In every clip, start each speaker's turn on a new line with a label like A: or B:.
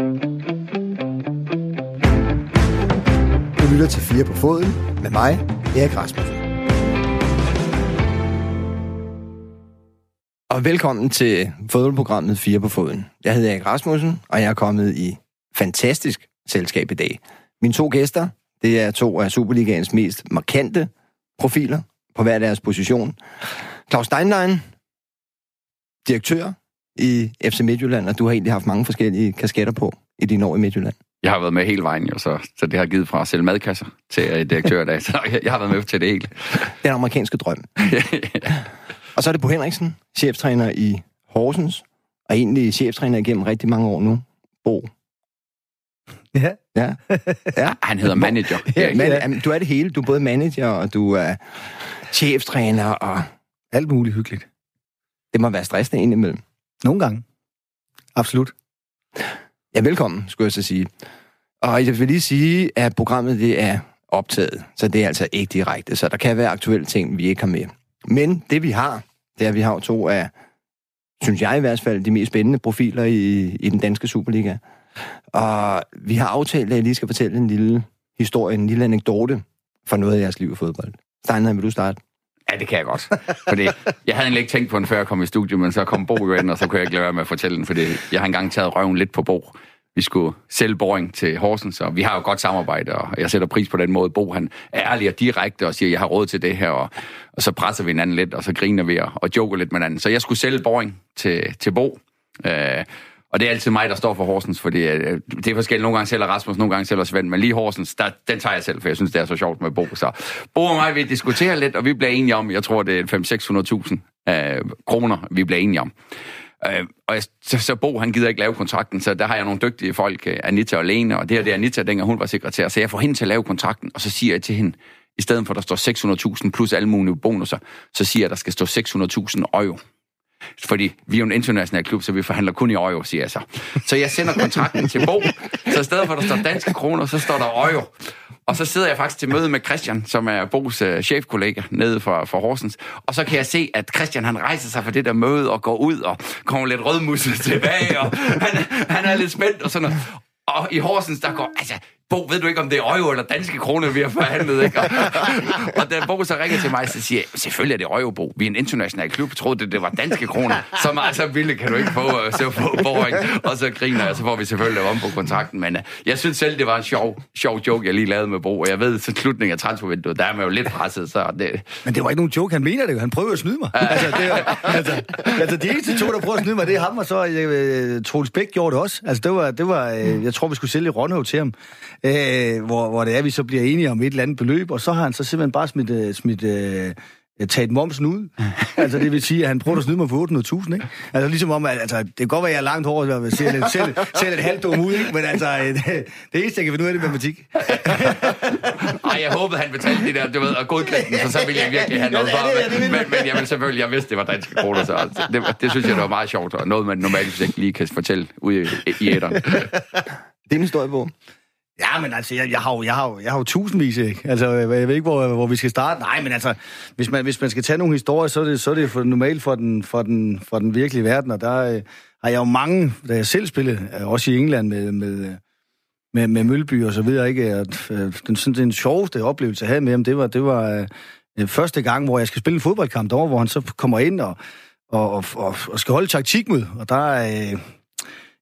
A: Du lytter til 4 på foden med mig, Erik Rasmussen. Og velkommen til fodboldprogrammet 4 på foden. Jeg hedder Erik Rasmussen, og jeg er kommet i fantastisk selskab i dag. Mine to gæster, det er to af Superligaens mest markante profiler på hver deres position. Claus Steinlein, direktør i FC Midtjylland, og du har egentlig haft mange forskellige kasketter på i dine år i Midtjylland.
B: Jeg har været med hele vejen, jo, så, så det har givet fra at sælge madkasser til direktør dag, så jeg, jeg har været med til det hele.
A: Den amerikanske drøm. Og så er det Bo Henriksen, cheftræner i Horsens, og egentlig cheftræner igennem rigtig mange år nu. Bo.
C: Ja.
A: Ja. ja.
B: Han hedder manager.
A: ja, men, ja. Du er det hele. Du er både manager, og du er cheftræner, og
C: Alt muligt hyggeligt.
A: det må være stressende indimellem.
C: Nogle gange. Absolut.
A: Ja, velkommen, skulle jeg så sige. Og jeg vil lige sige, at programmet det er optaget, så det er altså ikke direkte, så der kan være aktuelle ting, vi ikke har med. Men det vi har, det er, at vi har to af, synes jeg i hvert fald, de mest spændende profiler i, i den danske Superliga. Og vi har aftalt, at jeg lige skal fortælle en lille historie, en lille anekdote for noget af jeres liv i fodbold. Steiner, vil du starte?
B: Ja, det kan jeg godt. Fordi jeg havde egentlig ikke tænkt på den, før jeg kom i studiet, men så kom Bo jo ind, og så kunne jeg ikke lade være med at fortælle den, fordi jeg har engang taget røven lidt på Bo. Vi skulle sælge boring til Horsens, og vi har jo godt samarbejde, og jeg sætter pris på den måde. Bo, han er ærlig og direkte og siger, jeg har råd til det her, og, og så presser vi hinanden lidt, og så griner vi og, og joker lidt med hinanden. Så jeg skulle sælge boring til, til Bo. Øh, og det er altid mig, der står for Horsens, fordi øh, det er forskelligt. Nogle gange sælger Rasmus, nogle gange sælger Svend, men lige Horsens, der, den tager jeg selv, for jeg synes, det er så sjovt med Bo. Så Bo og mig, vi diskuterer lidt, og vi bliver enige om, jeg tror, det er 5-600.000 øh, kroner, vi bliver enige om. Øh, og jeg, så, så Bo, han gider ikke lave kontrakten, så der har jeg nogle dygtige folk, øh, Anita og Lene, og det her det er Anita, dengang hun var sekretær, så jeg får hende til at lave kontrakten, og så siger jeg til hende, i stedet for at der står 600.000 plus alle mulige bonusser, så siger jeg, at der skal stå 600.000 euro. Fordi vi er jo en international klub, så vi forhandler kun i euro, siger jeg så. Så jeg sender kontrakten til Bo, så i stedet for at der står danske kroner, så står der euro. Og så sidder jeg faktisk til møde med Christian, som er Bo's øh, chefkollega nede for, for Horsens. Og så kan jeg se, at Christian han rejser sig fra det der møde og går ud og kommer lidt rødmusset tilbage. Og han, han er lidt spændt og sådan noget. Og i Horsens, der går, altså, Bo, ved du ikke, om det er euro eller danske kroner, vi har forhandlet, ikke? Og, og da Bo så ringer til mig, så siger jeg, selvfølgelig er det euro, Bo. Vi er en international klub, jeg troede, det, det var danske kroner. Så meget så vildt kan du ikke få, uh, så få boring. Og så griner jeg, så får vi selvfølgelig om på kontrakten. Men uh, jeg synes selv, det var en sjov, sjov joke, jeg lige lavede med Bo. Og jeg ved, til slutningen af transfervinduet, der er man jo lidt presset, så det...
C: Men det var ikke nogen joke, han mener det jo. Han prøver at snyde mig. altså, det var, altså, altså, de eneste to, der prøver at snyde mig, det er ham, og så øh, Troels Bæk gjorde det også. Altså, det var, det var øh, jeg tror, vi skulle sælge Rønhøv til ham, øh, hvor, hvor det er, vi så bliver enige om et eller andet beløb, og så har han så simpelthen bare smidt, øh, smidt øh, taget momsen ud. altså, det vil sige, at han prøver at snyde mig for 800.000, ikke? Altså, ligesom om, at altså, det kan godt være, at jeg er langt hårdt, og ser lidt, ser, ser lidt halvt dum ud, ikke? Men altså, det, det eneste, jeg kan finde ud af, det er matematik.
B: Ej, jeg håbede, han betalte det der, du ved, og godkendt for så ville jeg virkelig have noget for men, men, men jeg vil selvfølgelig, jeg vidste, det var danske kroner, så altså, det, det, synes jeg, det var meget sjovt, og noget, man normalt ikke lige kan fortælle ude i, i æderen.
A: Det er en historie, Bo.
C: Ja, men altså, jeg, jeg, har, jo, jeg, har, jo, jeg har jo tusindvis, ikke? Altså, jeg ved ikke, hvor, hvor vi skal starte. Nej, men altså, hvis man, hvis man skal tage nogle historier, så er det, så er det for, normalt for den, for, den, for den virkelige verden, og der øh, har jeg jo mange, da jeg selv spillede, øh, også i England med, med, med, med Mølby og så videre, ikke? At, øh, den, sådan, den sjoveste oplevelse, jeg havde med ham, det var, det var øh, første gang, hvor jeg skal spille en fodboldkamp derovre, hvor han så kommer ind og, og, og, og, og skal holde taktikmøde, og der. Øh,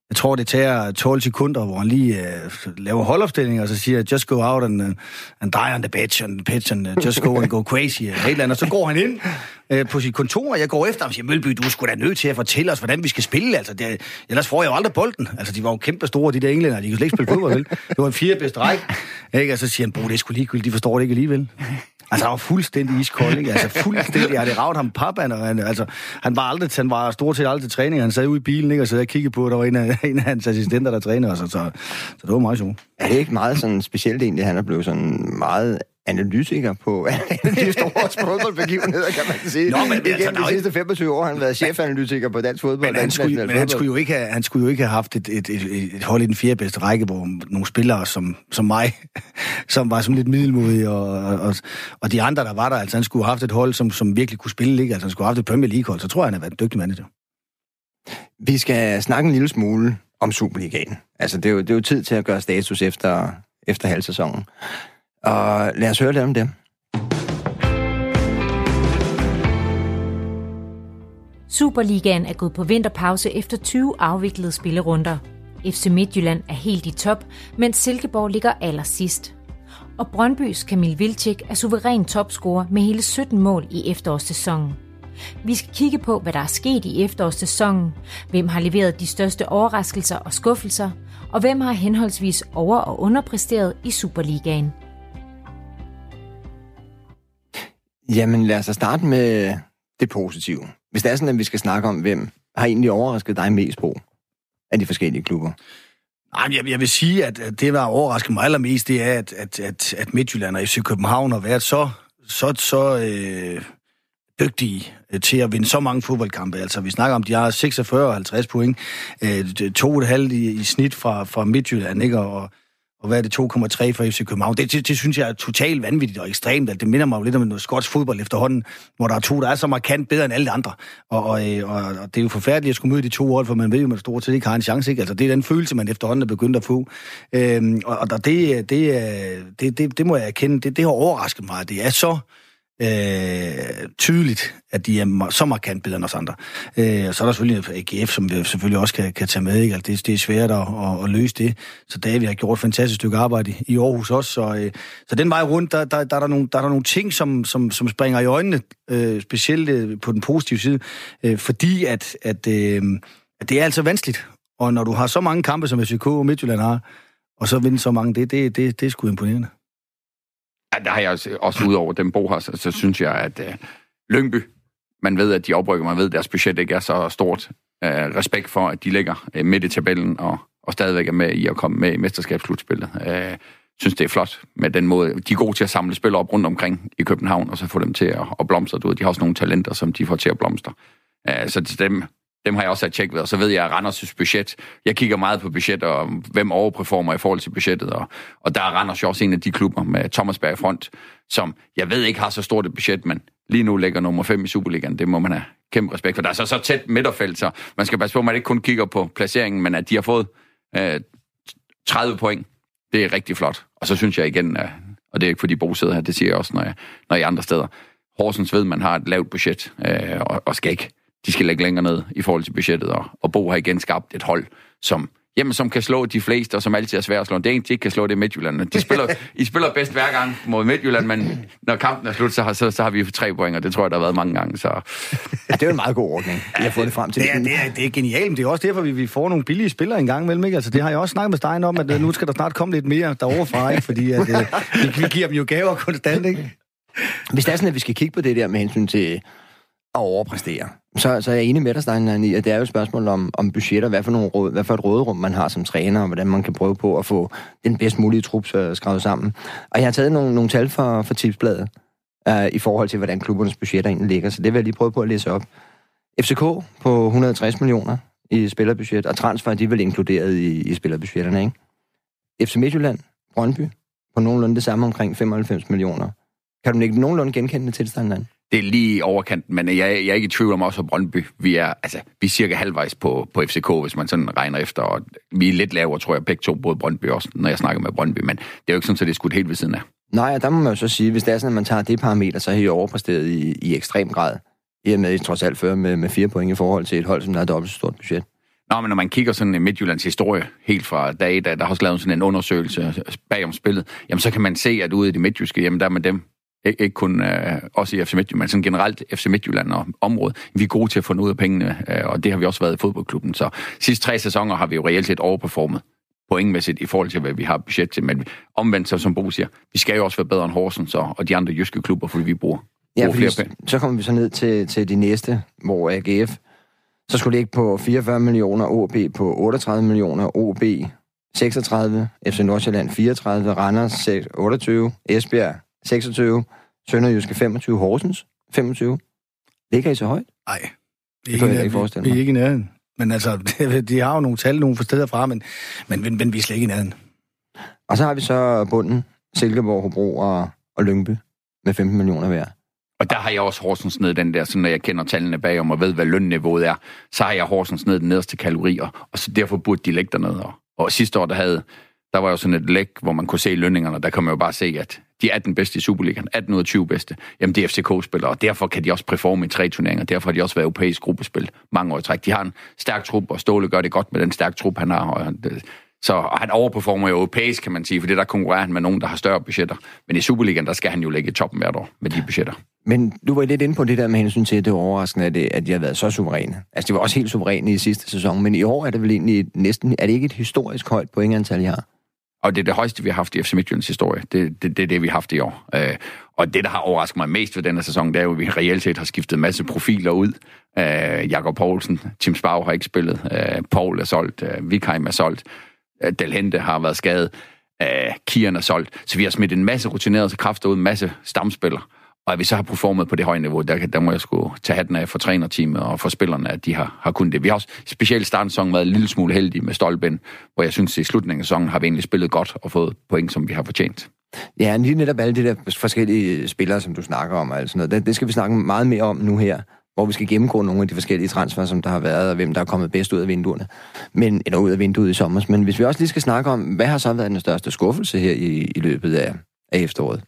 C: jeg tror, det tager 12 sekunder, hvor han lige uh, laver holdopstilling, og så siger, just go out and, uh, and die on the pitch, and, the pitch and uh, just go and go crazy, og, et eller andet. og så går han ind uh, på sit kontor, og jeg går efter ham og siger, Mølby, du skulle da nødt til at fortælle os, hvordan vi skal spille. Altså, det, ellers får jeg jo aldrig bolden. Altså, de var jo kæmpe store, de der englænder, de kunne slet ikke spille fodbold, vel? Det var en fire bedste række. Ikke? Og så siger han, bro, det er sgu ligegyldigt, de forstår det ikke alligevel. Altså, han var fuldstændig iskold, ikke? Altså, fuldstændig. Jeg havde ravet ham pappen, og han, altså, han var aldrig, han var stort set aldrig til træning. Han sad ude i bilen, ikke? Og så jeg kiggede på, at der var en af, en af hans assistenter, der trænede os. Så, så, så det var meget sjovt.
A: Er det ikke meget sådan specielt egentlig, han er blevet sådan meget analytiker på de store fodboldbegivenheder, kan man sige.
C: Nå, men
A: Igennem
C: altså,
A: de sidste 25 år har han været chefanalytiker på dansk fodbold.
C: Men han, skulle, men han, skulle jo ikke have, han skulle jo ikke have haft et, et, et, et hold i den fjerde bedste række, hvor nogle spillere som, som mig, som var som lidt middelmodige, og, og, og de andre, der var der, altså han skulle have haft et hold, som, som virkelig kunne spille, ikke? altså han skulle have haft et Premier League-hold, så tror jeg, han har været en dygtig manager.
A: Vi skal snakke en lille smule om Superligaen. Altså, det er jo, det er jo tid til at gøre status efter, efter halvsæsonen. Og lad os høre lidt om dem.
D: Superligaen er gået på vinterpause efter 20 afviklede spillerunder. FC Midtjylland er helt i top, mens Silkeborg ligger allersidst. Og Brøndbys Kamil Vilcek er suveræn topscorer med hele 17 mål i efterårssæsonen. Vi skal kigge på, hvad der er sket i efterårssæsonen, hvem har leveret de største overraskelser og skuffelser, og hvem har henholdsvis over- og underpræsteret i Superligaen.
A: Jamen, lad os starte med det positive. Hvis det er sådan, at vi skal snakke om, hvem har egentlig overrasket dig mest på af de forskellige klubber?
C: Nej, jeg, jeg vil sige, at, det, der overrasker mig allermest, det er, at, at, at, at Midtjylland og FC København har været så, så, så øh, dygtige øh, til at vinde så mange fodboldkampe. Altså, vi snakker om, de har 46 og 50 point, øh, to og et halvt i, i snit fra, fra Midtjylland, ikke? Og, og hvad er det, 2,3 for FC København? Det, det, det synes jeg er totalt vanvittigt og ekstremt. Det minder mig jo lidt om noget skotsk fodbold efterhånden, hvor der er to, der er så markant bedre end alle de andre. Og, og, øh, og, og det er jo forfærdeligt at skulle møde de to hold, for man ved jo, at man stort set ikke har en chance. Ikke? Altså, det er den følelse, man efterhånden er begyndt at få. Øhm, og og det, det, øh, det, det, det må jeg erkende, det, det har overrasket mig. Det er så øh, tydeligt, at de er så markant bedre end os andre. Øh, og så er der selvfølgelig AGF, som vi selvfølgelig også kan, kan tage med. Ikke? Altså, det, det er svært at, at, at løse det. Så vi har gjort et fantastisk stykke arbejde i Aarhus også. Så, øh, så den vej rundt, der, der, der, er der, nogle, der er der nogle ting, som, som, som springer i øjnene, øh, specielt øh, på den positive side, øh, fordi at, at, øh, at det er altså vanskeligt. Og når du har så mange kampe, som FCK og Midtjylland har, og så vinde så mange, det, det, det, det er sgu imponerende.
B: Ja, der har jeg også, også ud over dem, Bo har, så, så synes jeg, at øh, Lyngby, man ved, at de oprykker, man ved, at deres budget ikke er så stort. Øh, respekt for, at de ligger øh, midt i tabellen og, og stadigvæk er med i at komme med i mesterskabsslutspillet. Øh, synes, det er flot med den måde. De er gode til at samle spillere op rundt omkring i København, og så få dem til at, at blomstre. Du ved, de har også nogle talenter, som de får til at blomstre. Øh, så til dem, dem har jeg også tjekket ved, og så ved jeg, at Randers' budget, jeg kigger meget på budget, og hvem overperformer i forhold til budgettet, og, og der er Randers jo også en af de klubber med Thomas Berg front, som jeg ved ikke har så stort et budget, men lige nu ligger nummer 5 i Superligaen, det må man have kæmpe respekt for. Der er så, så tæt midterfelt, så man skal passe på, at man ikke kun kigger på placeringen, men at de har fået øh, 30 point, det er rigtig flot. Og så synes jeg igen, øh, og det er ikke fordi Bo sidder her, det siger jeg også, når jeg, når jeg er andre steder, Horsens ved, man har et lavt budget, øh, og, og skal ikke de skal lægge længere ned i forhold til budgettet, og, og Bo har igen skabt et hold, som jamen, som kan slå de fleste, og som altid er svært at slå. Det er de ikke kan slå, det er Midtjylland. De spiller, I spiller bedst hver gang mod Midtjylland, men når kampen er slut, så har, så, så har vi tre point, og det tror jeg, der har været mange gange. Så.
A: Ja, det er jo en meget god ordning, vi har fået det frem til.
C: Det er, det er, det er genialt, men det er også derfor, vi, vi får nogle billige spillere en gang imellem. Ikke? Altså, det har jeg også snakket med Stein om, at øh, nu skal der snart komme lidt mere derovre fra, ikke? fordi at, øh, vi, vi giver dem jo gaver konstant. Ikke?
A: Hvis det er sådan, at vi skal kigge på det der med hensyn til at overpræstere, så, så er jeg enig med dig, Steinlein, i, at det er jo et spørgsmål om, om budgetter, hvad for, nogle råd, hvad for et råderum man har som træner, og hvordan man kan prøve på at få den bedst mulige trup øh, skrevet sammen. Og jeg har taget nogle, nogle tal for, for tipsbladet uh, i forhold til, hvordan klubbernes budgetter egentlig ligger, så det vil jeg lige prøve på at læse op. FCK på 160 millioner i spillerbudget, og transfer de er vel inkluderet i, i spillerbudgetterne, ikke? FC Midtjylland, Brøndby, på nogenlunde det samme omkring 95 millioner. Kan du ikke nogenlunde genkende det tilstanden?
B: Det er lige overkanten, men jeg, jeg er ikke i tvivl om også Brøndby. Vi er, altså, vi er cirka halvvejs på, på FCK, hvis man sådan regner efter, og vi er lidt lavere, tror jeg, begge to, både Brøndby også, når jeg snakker med Brøndby, men det er jo ikke sådan, at det er skudt helt ved siden af.
A: Nej, og der må man jo så sige, hvis det er sådan, at man tager det parameter, så har I overpræsteret i, i ekstrem grad. I og med, I trods alt før med, med fire point i forhold til et hold, som der har dobbelt så stort budget.
B: Nå, men når man kigger sådan i Midtjyllands historie, helt fra dag da der har også lavet sådan en undersøgelse bag om spillet, jamen så kan man se, at ude i det midtjyske, jamen der er med dem ikke, ikke kun øh, også i FC Midtjylland, men sådan generelt FC Midtjylland og området. Vi er gode til at få ud af pengene, øh, og det har vi også været i fodboldklubben. Så sidste tre sæsoner har vi jo reelt set overperformet pointmæssigt i forhold til, hvad vi har budget til. Men omvendt, så som Bo siger, vi skal jo også være bedre end Horsens og, og de andre jyske klubber, fordi vi bruger,
A: ja,
B: bruger
A: flere penge. Så kommer vi så ned til, til de næste, hvor AGF så skulle ligge på 44 millioner, OB på 38 millioner, OB 36, FC Nordsjælland 34, Randers 28, Esbjerg 26, Sønderjyske 25, Horsens 25. Ligger I så højt?
C: Nej.
A: Det, det kan jeg ikke forestille mig.
C: Vi er ikke i nærheden. Men altså, de har jo nogle tal nogle steder fra, men, men, men, men vi er slet ikke i nærheden.
A: Og så har vi så bunden, Silkeborg, Hobro og, og Lyngby med 15 millioner hver.
B: Og der har jeg også Horsens ned den der, så når jeg kender tallene bagom og ved, hvad lønniveauet er, så har jeg Horsens ned den nederste kalorier, og så derfor burde de lægge dernede. Og, og sidste år, der havde, der var jo sådan et læg, hvor man kunne se lønningerne, der kan man jo bare se, at de er den bedste i Superligaen, 18 ud af 20 bedste, jamen det er FCK-spillere, og derfor kan de også performe i tre turneringer, derfor har de også været europæisk gruppespil mange år i træk. De har en stærk trup, og Ståle gør det godt med den stærke trup, han har, og det, øh, så han overperformer jo europæisk, kan man sige, for det der konkurrerer han med nogen, der har større budgetter. Men i Superligaen, der skal han jo ligge i toppen hvert år med de budgetter.
A: Men du var lidt inde på det der med hensyn til, at det var overraskende, at, det, at de har været så suveræne. Altså, de var også helt suveræne i sidste sæson, men i år er det vel egentlig næsten, er det ikke et historisk højt pointantal, jeg har?
B: Og det er det højeste, vi har haft i FC Midtjyllands historie. Det, det, det er det, vi har haft i år. Øh, og det, der har overrasket mig mest ved denne sæson, det er jo, at vi reelt set har skiftet en masse profiler ud. Øh, Jakob Poulsen, Tim Spau har ikke spillet, øh, Paul er solgt, øh, Vikheim er solgt, øh, Delhente har været skadet, øh, Kian er solgt. Så vi har smidt en masse rutinerede kræfter ud, en masse stamspillere. Og at vi så har performet på det høje niveau, der, der må jeg sgu tage hatten af for trænerteamet og for spillerne, at de har, har kunnet det. Vi har også specielt startsæsonen været en lille smule heldige med Stolben, hvor jeg synes, at i slutningen af sæsonen har vi egentlig spillet godt og fået point, som vi har fortjent.
A: Ja, lige netop alle de der forskellige spillere, som du snakker om, altså noget, det, det skal vi snakke meget mere om nu her, hvor vi skal gennemgå nogle af de forskellige transfer, som der har været, og hvem der er kommet bedst ud af vinduerne, men, eller ud af vinduet i sommer. Men hvis vi også lige skal snakke om, hvad har så været den største skuffelse her i, i løbet af, af efteråret?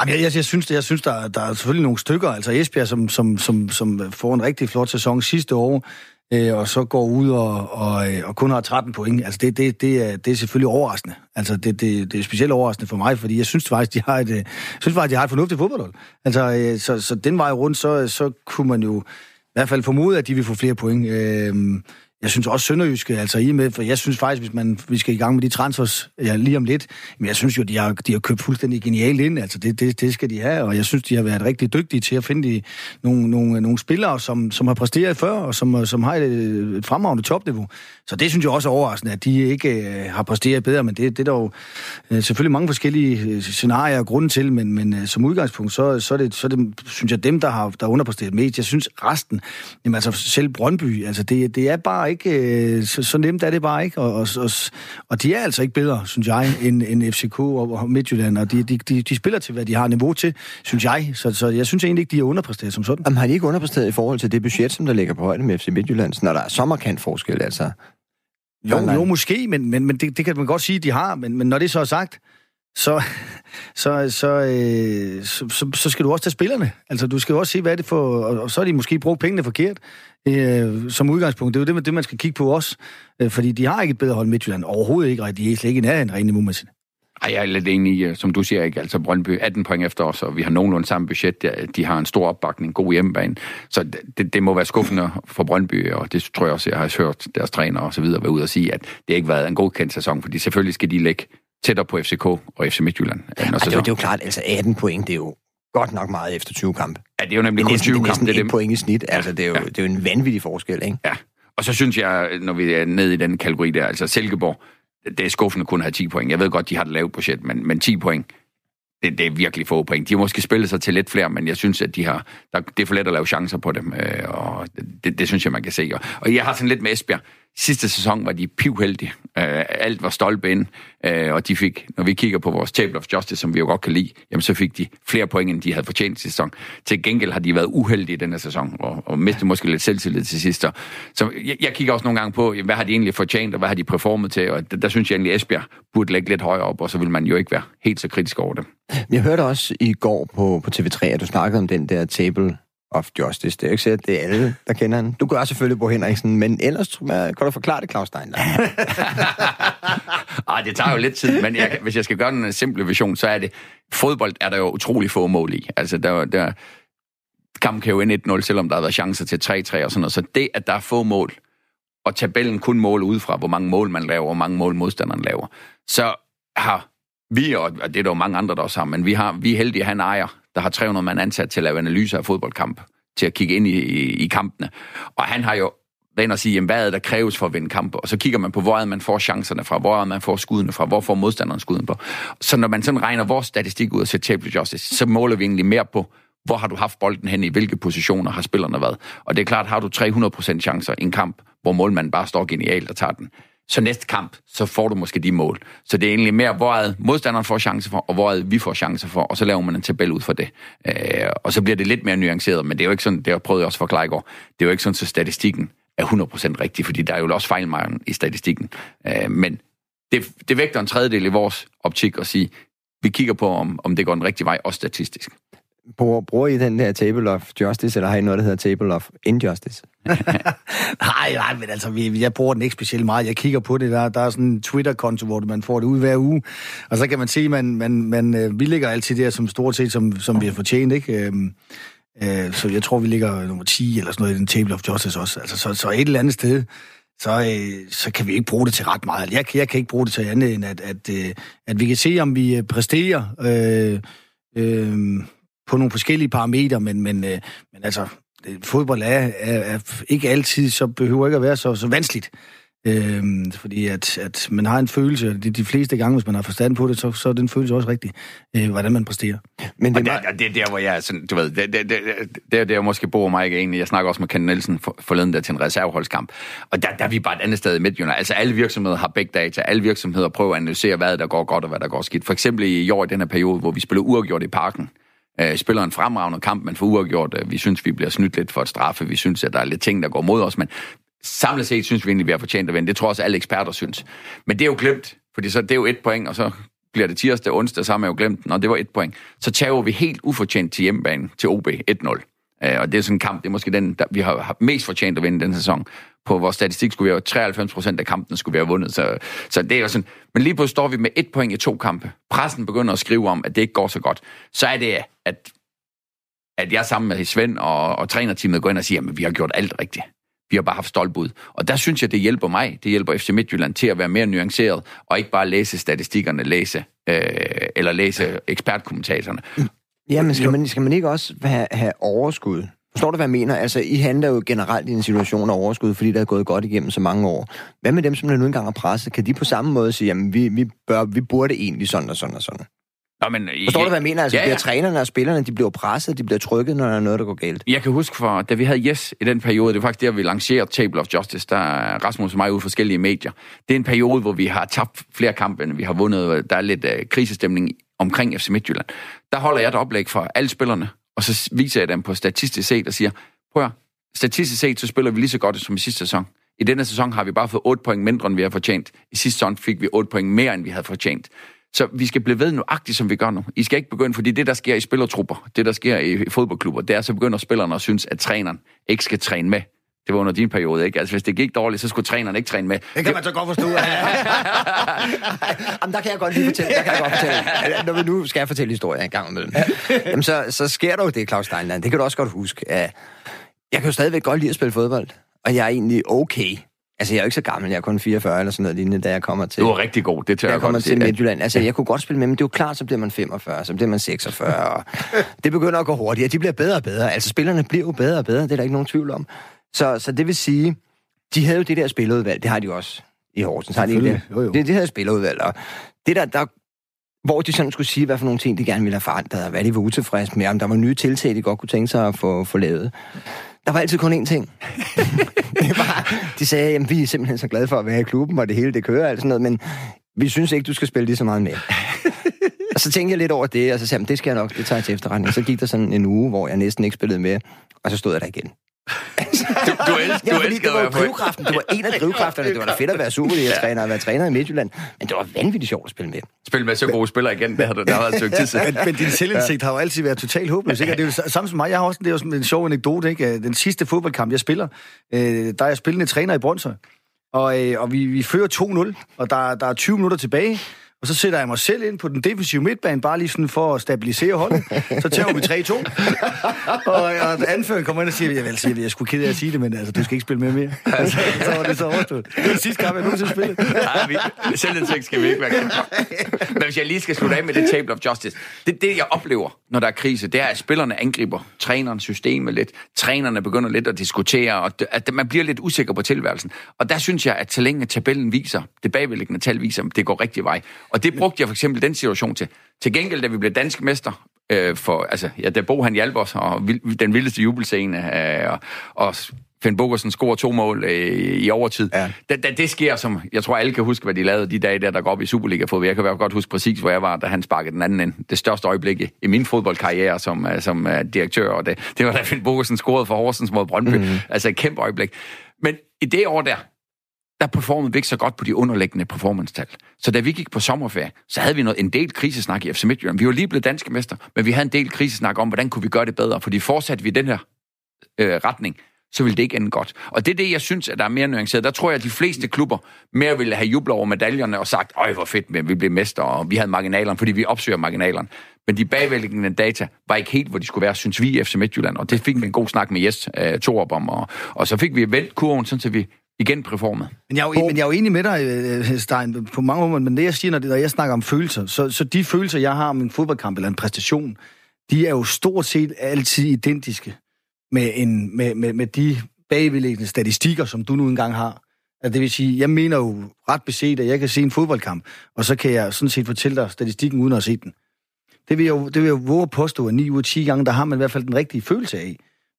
C: Jamen, jeg, jeg, jeg synes, jeg synes der, der er selvfølgelig nogle stykker. Altså Esbjerg, som, som, som, som får en rigtig flot sæson sidste år, øh, og så går ud og, og, øh, og kun har 13 point. Altså det, det, det, er, det er selvfølgelig overraskende. Altså det, det, det er specielt overraskende for mig, fordi jeg synes faktisk, de har et, jeg synes faktisk, de har et fornuftigt fodboldhold. Altså, øh, så, så den vej rundt, så, så kunne man jo i hvert fald formode, at de vil få flere point. Øh, jeg synes også Sønderjyske, altså i med, for jeg synes faktisk, hvis man, vi skal i gang med de transfers ja, lige om lidt, men jeg synes jo, de har, de har købt fuldstændig genialt ind, altså det, det, det skal de have, og jeg synes, de har været rigtig dygtige til at finde de, nogle, nogle, nogle spillere, som, som har præsteret før, og som, som har et, et fremragende topniveau. Så det synes jeg også er overraskende, at de ikke øh, har præsteret bedre, men det, det er der jo øh, selvfølgelig mange forskellige øh, scenarier og grunde til, men, men øh, som udgangspunkt, så, så, er det, så er det, synes jeg, dem, der har der underpræsteret mest. Jeg synes resten, jamen altså selv Brøndby, altså det, det er bare ikke, øh, så, så nemt er det bare ikke, og, og, og, og de er altså ikke bedre, synes jeg, end, end FCK og, og Midtjylland, og de, de, de, de spiller til, hvad de har niveau til, synes jeg, så, så jeg synes egentlig ikke, de er underpræsteret som sådan.
A: Jamen har de ikke underpræsteret i forhold til det budget, som der ligger på højde med FC Midtjylland, når der er så markant forskel, altså?
C: Jo, jo måske, men, men, men det, det kan man godt sige, de har. Men, men når det så er sagt, så, så, så, øh, så, så, så skal du også tage spillerne. Altså, du skal jo også se, hvad er det for... Og, og så har de måske brugt pengene forkert øh, som udgangspunkt. Det er jo det, det, man skal kigge på også. Øh, fordi de har ikke et bedre hold Midtjylland. Overhovedet ikke, og de er slet ikke i nærheden rent niveaumæssigt.
B: Ej, jeg er lidt enig øh, som du siger, ikke? Altså Brøndby 18 point efter os, og vi har nogenlunde samme budget. De har en stor opbakning, god hjemmebane. Så det, det må være skuffende for Brøndby, og det tror jeg også, jeg har hørt deres træner og så videre være ude og sige, at det ikke har været en godkendt sæson, fordi selvfølgelig skal de lægge tættere på FCK og FC Midtjylland.
A: Ej, det, er jo, det er jo klart, altså 18 point, det er jo godt nok meget efter 20 kampe.
B: Ja, det er jo nemlig
A: det er
B: kun 20 kampe.
A: Det er point i snit. Altså, det er jo, ja. det er jo en vanvittig forskel, ikke?
B: Ja. Og så synes jeg, når vi er nede i den kategori der, altså Silkeborg, det er skuffende kun at have 10 point. Jeg ved godt, de har et lavt budget, men, men 10 point, det, det er virkelig få point. De har måske spillet sig til lidt flere, men jeg synes, at de har, der, det er for let at lave chancer på dem, øh, og det, det synes jeg, man kan se. Og, og jeg har sådan lidt med Esbjerg. Sidste sæson var de pivheldige. Øh, alt var stolpe ind, øh, og de fik, når vi kigger på vores Table of Justice, som vi jo godt kan lide, jamen så fik de flere point, end de havde fortjent i sæson. Til gengæld har de været uheldige i denne sæson, og, og mistet måske lidt selvtillid til sidst. Så jeg, jeg kigger også nogle gange på, hvad har de egentlig fortjent, og hvad har de performet til, og der, der synes jeg egentlig, at Esbjerg burde lægge lidt højere op, og så vil man jo ikke være helt så kritisk over det.
A: Jeg hørte også i går på, på TV3, at du snakkede om den der Table of Justice. Det er jo ikke sikkert, det er alle, der kender han. Du gør selvfølgelig Bo Henriksen, men ellers kan du forklare det, Claus Stein.
B: Ej, det tager jo lidt tid, men jeg, hvis jeg skal gøre en simple vision, så er det, fodbold er der jo utrolig få mål i. Altså, der, der, kampen kan jo ende 1-0, selvom der har været chancer til 3-3 og sådan noget. Så det, at der er få mål, og tabellen kun mål ud fra, hvor mange mål man laver, og hvor mange mål modstanderen laver, så har vi, og det er der jo mange andre, der også har, men vi, har, vi er heldige at han ejer, der har 300 mand ansat til at lave analyser af fodboldkamp, til at kigge ind i, i, i kampene. Og han har jo været og sige, jamen, hvad er der kræves for at vinde kampe? Og så kigger man på, hvor er man får chancerne fra, hvor er man får skuddene fra, hvor får modstanderen skuden på. Så når man sådan regner vores statistik ud og ser table justice, så måler vi egentlig mere på, hvor har du haft bolden hen, i hvilke positioner har spillerne været. Og det er klart, har du 300% chancer i en kamp, hvor målmanden bare står genialt og tager den, så næste kamp, så får du måske de mål. Så det er egentlig mere, hvor er modstanderen får chancer for, og hvor er vi får chancer for, og så laver man en tabel ud for det. Øh, og så bliver det lidt mere nuanceret, men det er jo ikke sådan, det har prøvet jeg også at forklare i går, det er jo ikke sådan, så statistikken er 100% rigtig, fordi der er jo også fejlmarken i statistikken. Øh, men det, det vægter en tredjedel i vores optik at sige, vi kigger på, om, om det går den rigtige vej, også statistisk.
A: Bruger, bruger I den der table of justice, eller har I noget, der hedder table of injustice?
C: nej, nej, men altså, vi, jeg bruger den ikke specielt meget. Jeg kigger på det, der, der er sådan en Twitter-konto, hvor man får det ud hver uge, og så kan man se, at man, man, man, øh, vi ligger altid der som stort set, som, som vi har fortjent, ikke? Øhm, øh, så jeg tror, vi ligger nummer 10 eller sådan noget i den table of justice også. Altså, så, så et eller andet sted, så, øh, så kan vi ikke bruge det til ret meget. Jeg, jeg kan ikke bruge det til andet, end at, at, øh, at vi kan se, om vi øh, præsterer øh, øh, på nogle forskellige parametre, men, men, øh, men altså, fodbold er, er, er ikke altid, så behøver ikke at være så, så vanskeligt. Øhm, fordi at, at man har en følelse, de, de fleste gange, hvis man har forstand på det, så, så er den følelse også rigtig, øh, hvordan man præsterer.
B: Men det, og det, det er der, hvor jeg sådan, du ved, det, det, det, det er der, måske bor mig ikke egentlig. Jeg snakker også med Ken Nielsen for, forleden der til en reserveholdskamp. Og der, der er vi bare et andet sted i Midtjylland. Altså alle virksomheder har big data. Alle virksomheder prøver at analysere, hvad der går godt og hvad der går skidt. For eksempel i år i den her periode, hvor vi spiller uafgjort i parken, øh, spiller en fremragende kamp, men for uafgjort, øh, vi synes, vi bliver snydt lidt for et straffe, vi synes, at der er lidt ting, der går mod os, men samlet set synes vi egentlig, vi har fortjent at vinde. Det tror også alle eksperter synes. Men det er jo glemt, fordi så det er jo et point, og så bliver det tirsdag og onsdag, så har man jo glemt den, og det var et point. Så tager vi helt ufortjent til hjemmebane til OB 1-0. Øh, og det er sådan en kamp, det er måske den, der vi har mest fortjent at vinde den sæson. På vores statistik skulle vi have 93 procent af kampen skulle vi have vundet. Så, så det er jo sådan. Men lige pludselig står vi med et point i to kampe. Pressen begynder at skrive om, at det ikke går så godt. Så er det, at, at jeg sammen med Svend og, og trænerteamet går ind og siger, at vi har gjort alt rigtigt. Vi har bare haft stoltbud. Og der synes jeg, det hjælper mig, det hjælper FC Midtjylland til at være mere nuanceret, og ikke bare læse statistikkerne, læse, øh, eller læse ekspertkommentatorerne.
A: Ja, men skal man, skal man ikke også have, have overskud? Forstår du, hvad jeg mener? Altså, I handler jo generelt i en situation af overskud, fordi der er gået godt igennem så mange år. Hvad med dem, som nu engang er presset? Kan de på samme måde sige, at vi, vi, bør, vi burde egentlig sådan og sådan og sådan? Nå, men, Forstår jeg, du, hvad jeg mener? Altså, ja, ja. bliver trænerne og spillerne, de bliver presset, de bliver trykket, når der er noget, der går galt.
B: Jeg kan huske, for, da vi havde Yes i den periode, det var faktisk der, vi lancerede Table of Justice, der er Rasmus og mig ud forskellige medier. Det er en periode, hvor vi har tabt flere kampe, end vi har vundet. Der er lidt uh, krisestemning omkring FC Midtjylland. Der holder jeg et oplæg for alle spillerne, og så viser jeg dem på statistisk set og siger, prøv at, statistisk set, så spiller vi lige så godt som i sidste sæson. I denne sæson har vi bare fået 8 point mindre, end vi har fortjent. I sidste sæson fik vi 8 point mere, end vi havde fortjent. Så vi skal blive ved nuagtigt, som vi gør nu. I skal ikke begynde, fordi det, der sker i spillertrupper, det, der sker i fodboldklubber, det er, så begynder spillerne at synes, at træneren ikke skal træne med. Det var under din periode, ikke? Altså, hvis det gik dårligt, så skulle træneren ikke træne med.
C: Det kan man så godt forstå.
A: Jamen, der kan jeg godt lige fortælle. Der kan jeg godt fortælle. Når vi nu skal jeg fortælle historien en gang imellem. Jamen, så, så sker der jo det, Claus Steinland. Det kan du også godt huske. Jeg kan jo stadigvæk godt lide at spille fodbold. Og jeg er egentlig okay Altså, jeg er jo ikke så gammel, jeg er kun 44 eller sådan noget lignende, da jeg kommer til...
B: Du er rigtig god, det tør jeg,
A: jeg kommer til Midtjylland. Altså, jeg kunne godt spille med, men det er jo klart, så bliver man 45, så bliver man 46, og det begynder at gå hurtigere. De bliver bedre og bedre. Altså, spillerne bliver jo bedre og bedre, det er der ikke nogen tvivl om. Så, så det vil sige, de havde jo det der spillerudvalg, det har de også i Horsens. Har de ikke det? Jo, jo. Det, det havde spillerudvalg, og det der, der, hvor de sådan skulle sige, hvad for nogle ting, de gerne ville have forandret, og hvad de var utilfredse med, om der var nye tiltag, de godt kunne tænke sig at få, få lavet. Der var altid kun én ting. det var, de sagde, at vi er simpelthen så glade for at være i klubben, og det hele det kører og sådan noget, men vi synes ikke, du skal spille lige så meget med. og så tænkte jeg lidt over det, og så sagde jeg, det skal jeg nok, det tager jeg til efterretning. Så gik der sådan en uge, hvor jeg næsten ikke spillede med, og så stod jeg der igen
B: du, du, elsker, ja,
A: du elsker det var drivkraften. Det var en af drivkræfterne. Det var da fedt at være Superliga-træner og være træner i Midtjylland. Men det var vanvittigt sjovt at spille med.
B: Spille med så gode spillere igen, det har du der været et stykke tid
C: siden. Men, men din selvindsigt har jo altid været totalt håbløs. Ikke? det er jo samme som mig. Jeg har også det er jo en sjov anekdote. Ikke? Den sidste fodboldkamp, jeg spiller, øh, der er jeg spillende træner i Brøndshøj. Og, øh, og vi, vi fører 2-0, og der, der er 20 minutter tilbage. Og så sætter jeg mig selv ind på den defensive midtbane, bare lige sådan for at stabilisere holdet. Så tager vi 3-2. og, og anføreren kommer ind og siger, jeg vil sige, jeg skulle kede af at sige det, men altså, du skal ikke spille med mere. Altså, så var det så overstået. Det er den sidste kamp, jeg nogensinde spillet.
B: Nej, vi, selvindtægt skal vi ikke være Men hvis jeg lige skal slutte af med det table of justice. Det, det, jeg oplever, når der er krise, det er, at spillerne angriber træneren systemet lidt. Trænerne begynder lidt at diskutere, og at man bliver lidt usikker på tilværelsen. Og der synes jeg, at så længe tabellen viser, det bagvedliggende tal viser, at det går rigtig vej. Og det brugte jeg for eksempel den situation til. Til gengæld, da vi blev dansk mester, øh, for, altså, ja, da Bo han hjalp os, og vild, den vildeste jubelscene, øh, og, og Finn Bogersen scorer to mål øh, i overtid. Ja. Da, da det sker, som jeg tror alle kan huske, hvad de lavede de dage der, der går op i Superliga-fodbold. Jeg kan godt huske præcis, hvor jeg var, da han sparkede den anden ind. Det største øjeblik i, min fodboldkarriere som, uh, som uh, direktør, og det, det var da Finn Bogersen scorede for Horsens mod Brøndby. Mm-hmm. Altså et kæmpe øjeblik. Men i det år der, der performede vi ikke så godt på de underliggende performance-tal. Så da vi gik på sommerferie, så havde vi noget, en del krisesnak i FC Midtjylland. Vi var lige blevet danske mester, men vi havde en del krisesnak om, hvordan kunne vi gøre det bedre, fordi fortsatte vi den her øh, retning, så ville det ikke ende godt. Og det er det, jeg synes, at der er mere nuanceret. Der tror jeg, at de fleste klubber mere ville have jublet over medaljerne og sagt, øj, hvor fedt, men vi blev mester, og vi havde marginalerne, fordi vi opsøger marginalerne. Men de bagvælgende data var ikke helt, hvor de skulle være, synes vi i FC Midtjylland. Og det fik vi en god snak med Jes øh, Torup om. Og, og så fik vi vendt kurven, sådan så vi igen performet.
C: Men jeg, er jo, men jeg er jo enig med dig, øh, Stein, på mange måder, men det jeg siger, når, det, når jeg snakker om følelser, så, så de følelser, jeg har om en fodboldkamp eller en præstation, de er jo stort set altid identiske med, en, med, med, med de bagvedliggende statistikker, som du nu engang har. Altså, det vil sige, jeg mener jo ret beset, at jeg kan se en fodboldkamp, og så kan jeg sådan set fortælle dig statistikken uden at se den. Det vil jeg jo, det vil jeg jo våge at påstå, at 9 ud af 10 gange, der har man i hvert fald den rigtige følelse af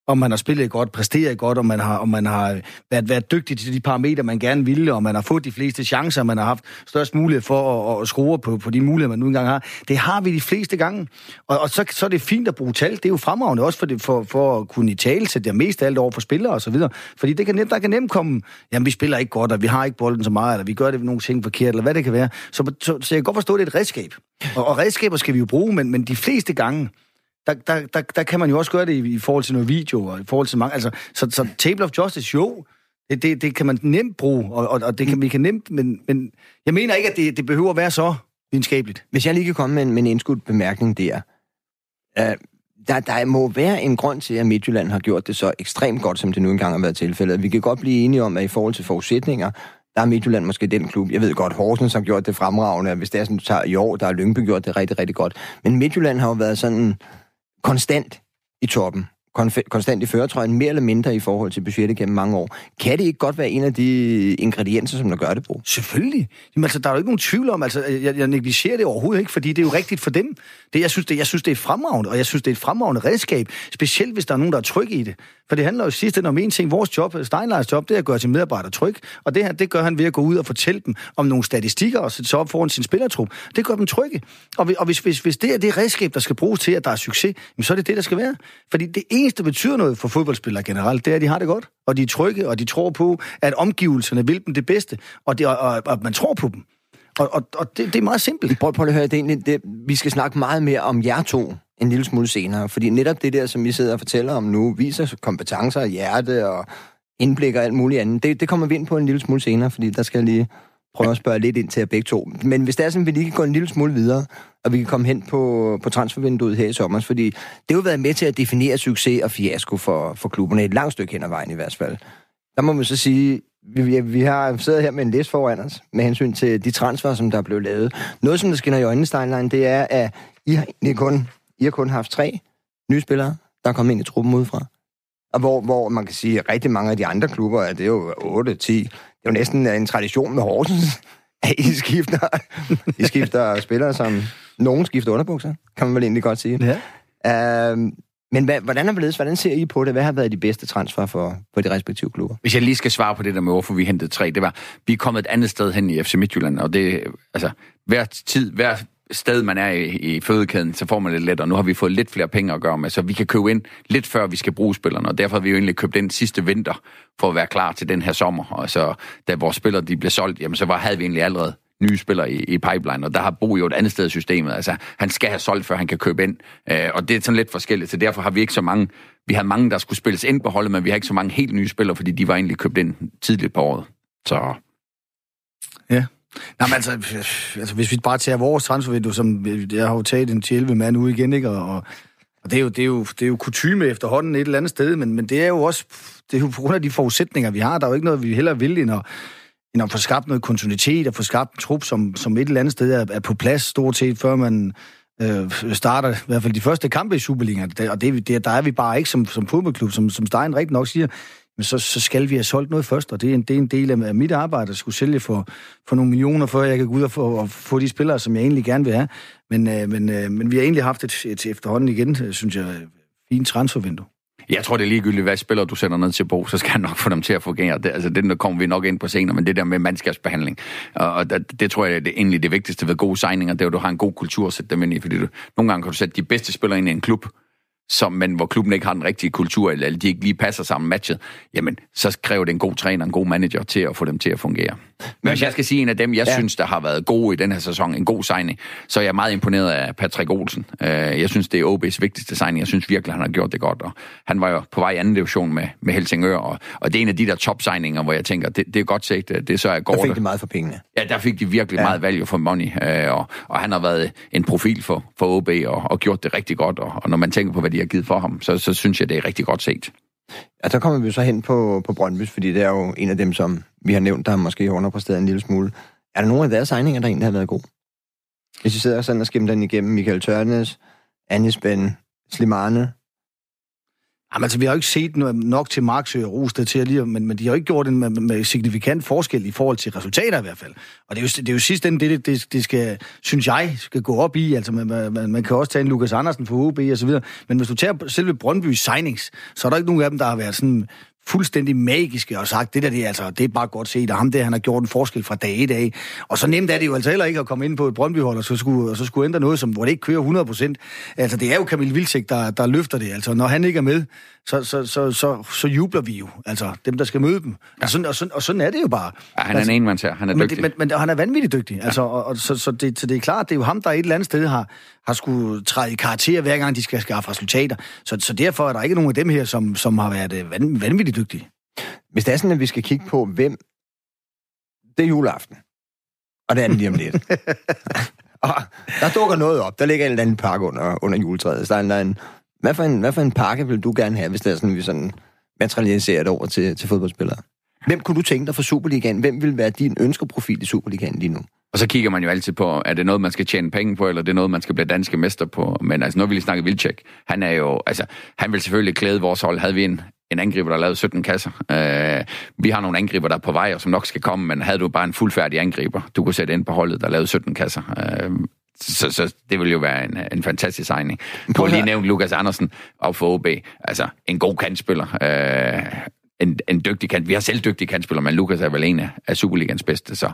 C: om man har spillet godt, præsteret godt, om man har, om man har været, været dygtig til de parametre, man gerne ville, og man har fået de fleste chancer, man har haft størst mulighed for at, at score på, på de muligheder, man nu engang har. Det har vi de fleste gange. Og, og så, så er det fint at bruge tal. Det er jo fremragende også for, det, for, for at kunne i tale til det mest af alt over for spillere og så videre. Fordi det kan nemt, der kan nemt komme, jamen vi spiller ikke godt, og vi har ikke bolden så meget, eller vi gør det nogle ting forkert, eller hvad det kan være. Så, så, så jeg kan godt forstå, at det er et redskab. Og, og redskaber skal vi jo bruge, men, men de fleste gange, der, der, der, der kan man jo også gøre det i, i forhold til noget video, og i forhold til mange... Altså, så, så Table of Justice, jo, det, det, det kan man nemt bruge, og, og, og det kan vi kan nemt... Men, men jeg mener ikke, at det, det behøver at være så videnskabeligt.
A: Hvis jeg lige kan komme med en, med en indskudt bemærkning der. Uh, der, der må være en grund til, at Midtjylland har gjort det så ekstremt godt, som det nu engang har været tilfældet. Vi kan godt blive enige om, at i forhold til forudsætninger, der er Midtjylland måske den klub. Jeg ved godt, Horsens har gjort det fremragende. Hvis det er sådan, du tager i år, der har Lyngby gjort det rigtig, rigtig godt. Men Midtjylland har jo været sådan konstant i toppen, konstant i føretrøjen, mere eller mindre i forhold til budgettet gennem mange år. Kan det ikke godt være en af de ingredienser, som der gør det på?
C: Selvfølgelig. Jamen, altså, der er jo ikke nogen tvivl om, altså, jeg, jeg negligerer det overhovedet ikke, fordi det er jo rigtigt for dem. Det, jeg, synes, det, jeg synes, det er fremragende, og jeg synes, det er et fremragende redskab, specielt hvis der er nogen, der er trygge i det. For det handler jo sidst om en ting. Vores job, Steinleins job, det er at gøre sin medarbejder tryg. Og det her, det gør han ved at gå ud og fortælle dem om nogle statistikker og sætte sig op foran sin spillertrup. Det gør dem trygge. Og, og hvis, hvis, hvis det er det redskab, der skal bruges til, at der er succes, så er det det, der skal være. Fordi det eneste, der betyder noget for fodboldspillere generelt, det er, at de har det godt. Og de er trygge, og de tror på, at omgivelserne vil dem det bedste. Og, det, og, og, og man tror på dem. Og, og, og det, det er meget simpelt.
A: Prøv, prøv at høre, det egentlig, det, vi skal snakke meget mere om jer to en lille smule senere. Fordi netop det der, som vi sidder og fortæller om nu, viser kompetencer, hjerte og indblik og alt muligt andet. Det, det kommer vi ind på en lille smule senere, fordi der skal lige prøve at spørge lidt ind til jer begge to. Men hvis det er sådan, at vi lige kan gå en lille smule videre, og vi kan komme hen på, på transfervinduet her i sommer, fordi det har jo været med til at definere succes og fiasko for, for klubberne et langt stykke hen ad vejen i hvert fald. Der må man så sige, vi, vi har siddet her med en liste foran os, med hensyn til de transfer, som der er blevet lavet. Noget, som der skinner i øjnene, Steinlein, det er, at I har egentlig kun i har kun haft tre nye spillere, der er kommet ind i truppen udefra. Og hvor, hvor man kan sige, at rigtig mange af de andre klubber, at det er jo 8-10, jo næsten en tradition med Horsens, at I skifter, I skifter spillere, som nogen skifter underbukser, kan man vel egentlig godt sige. Ja. Uh, men hvad, hvordan, er det, hvordan ser I på det? Hvad har været de bedste transfer for, for de respektive klubber?
B: Hvis jeg lige skal svare på det der med, hvorfor vi hentede tre, det var, vi er kommet et andet sted hen i FC Midtjylland, og det, altså, hver tid, hver sted, man er i, i fødekæden, så får man lidt let, og nu har vi fået lidt flere penge at gøre med, så vi kan købe ind lidt før vi skal bruge spillerne, og derfor har vi jo egentlig købt ind sidste vinter for at være klar til den her sommer. Og så da vores spillere de blev solgt, jamen så var, havde vi egentlig allerede nye spillere i, i pipeline, og der har Bo jo et andet sted i systemet. Altså, han skal have solgt, før han kan købe ind. Øh, og det er sådan lidt forskelligt, så derfor har vi ikke så mange... Vi har mange, der skulle spilles ind på holdet, men vi har ikke så mange helt nye spillere, fordi de var egentlig købt ind tidligt på året. Så...
C: Ja, Nej, men altså, altså, hvis vi bare tager vores transfervindue, som jeg har jo taget en 11 mand ud igen, ikke? Og, og det, er jo, det, er jo, det er jo kutume efterhånden et eller andet sted, men, men det er jo også det er jo på grund af de forudsætninger, vi har. Der er jo ikke noget, vi heller vil, end at, end at få skabt noget kontinuitet og få skabt en trup, som, som et eller andet sted er, er på plads stort set, før man øh, starter i hvert fald de første kampe i Superligaen. Og det, det, der er vi bare ikke som, som fodboldklub, som, som Stein rigtig nok siger men så, så skal vi have solgt noget først, og det er en, det er en del af mit arbejde, at skulle sælge for, for nogle millioner, før jeg kan gå ud og få, og få de spillere, som jeg egentlig gerne vil have. Men, øh, men, øh, men vi har egentlig haft et, et efterhånden igen, øh, synes jeg, fint transfervindue.
B: Jeg tror, det er ligegyldigt, hvad spiller du sender ned til Bo, så skal han nok få dem til at fungere. Det, altså, det kommer vi nok ind på senere, men det der med mandskabsbehandling, og det, det tror jeg det er egentlig det vigtigste ved gode signinger, det er, at du har en god kultur at sætte dem ind i, fordi du, nogle gange kan du sætte de bedste spillere ind i en klub, som, men hvor klubben ikke har den rigtige kultur, eller de ikke lige passer sammen matchet, jamen, så kræver det en god træner, en god manager til at få dem til at fungere. Men hvis jeg skal sige en af dem, jeg ja. synes, der har været gode i den her sæson, en god signing, så er jeg meget imponeret af Patrick Olsen. Øh, jeg synes, det er OB's vigtigste signing. Jeg synes virkelig, han har gjort det godt. Og han var jo på vej i anden division med, med Helsingør, og, og det er en af de der top-signinger, hvor jeg tænker, det, det er godt set. Det så er godt.
A: Der fik de meget for pengene.
B: Ja, der fik de virkelig ja. meget value for money, øh, og, og han har været en profil for, for OB og, og gjort det rigtig godt. Og, og når man tænker på, hvad de har givet for ham, så, så synes jeg, det er rigtig godt set.
A: Ja, så kommer vi så hen på, på Brøndby, fordi det er jo en af dem, som vi har nævnt, der måske underpræsteret en lille smule. Er der nogen af deres egninger, der egentlig har været god? Hvis I sidder sådan og skimmer den igennem, Michael Tørnes, Anis Ben, Slimane,
C: Jamen, altså, vi har jo ikke set nok til Marksø og Rosted til at lige, men, men de har jo ikke gjort en med, med signifikant forskel i forhold til resultater i hvert fald. Og det er jo, det er jo sidst det, det, det, det skal, synes jeg, skal gå op i. Altså, man, man, man kan også tage en Lukas Andersen for OB og så videre. Men hvis du tager selve Brøndby signings, så er der ikke nogen af dem, der har været sådan fuldstændig magiske og sagt, det der, det er, altså, det er bare godt set, og ham der, han har gjort en forskel fra dag i dag. Og så nemt er det jo altså heller ikke at komme ind på et Brøndbyhold, og så skulle, og så skulle ændre noget, som, hvor det ikke kører 100%. Altså, det er jo Kamil Vilcek, der, der løfter det. Altså, når han ikke er med, så, så, så, så, så jubler vi jo. Altså, dem, der skal møde dem. Og sådan, og sådan, og sådan er det jo bare.
B: Ja, han er
C: altså,
B: en enmandsher. Han er dygtig.
C: Men, men, men han er vanvittigt dygtig. Altså, og, og, så, så, det, så det er klart, det er jo ham, der et eller andet sted har, har skulle træde i karakter, hver gang de skal skaffe resultater. Så, så derfor er der ikke nogen af dem her, som, som har været øh, vanvittigt dygtige.
A: Hvis det er sådan, at vi skal kigge på, hvem... Det er juleaften. Og det er den lige om lidt. og der dukker noget op. Der ligger en eller anden pakke under, under juletræet. Så der er en, der er en, hvad, for en, hvad for en pakke vil du gerne have, hvis det er sådan, vi sådan materialiserer det over til, til fodboldspillere? Hvem kunne du tænke dig for Superligaen? Hvem vil være din ønskeprofil i Superligaen lige nu?
B: Og så kigger man jo altid på, er det noget, man skal tjene penge på, eller er det noget, man skal blive danske mester på? Men altså, nu vil vi lige snakke Vilcek. Han er jo, altså, han vil selvfølgelig klæde vores hold. Havde vi en, en angriber, der lavede 17 kasser. Uh, vi har nogle angriber, der er på vej, og som nok skal komme, men havde du bare en fuldfærdig angriber, du kunne sætte ind på holdet, der lavede 17 kasser. Uh, så, så det vil jo være en, en fantastisk signing. Du har lige nævnt Lukas Andersen op for OB. Altså, en god kantspiller. Uh, en, en dygtig kant. Vi har selv dygtige kantspillere, men Lukas er vel en af Superligans bedste, så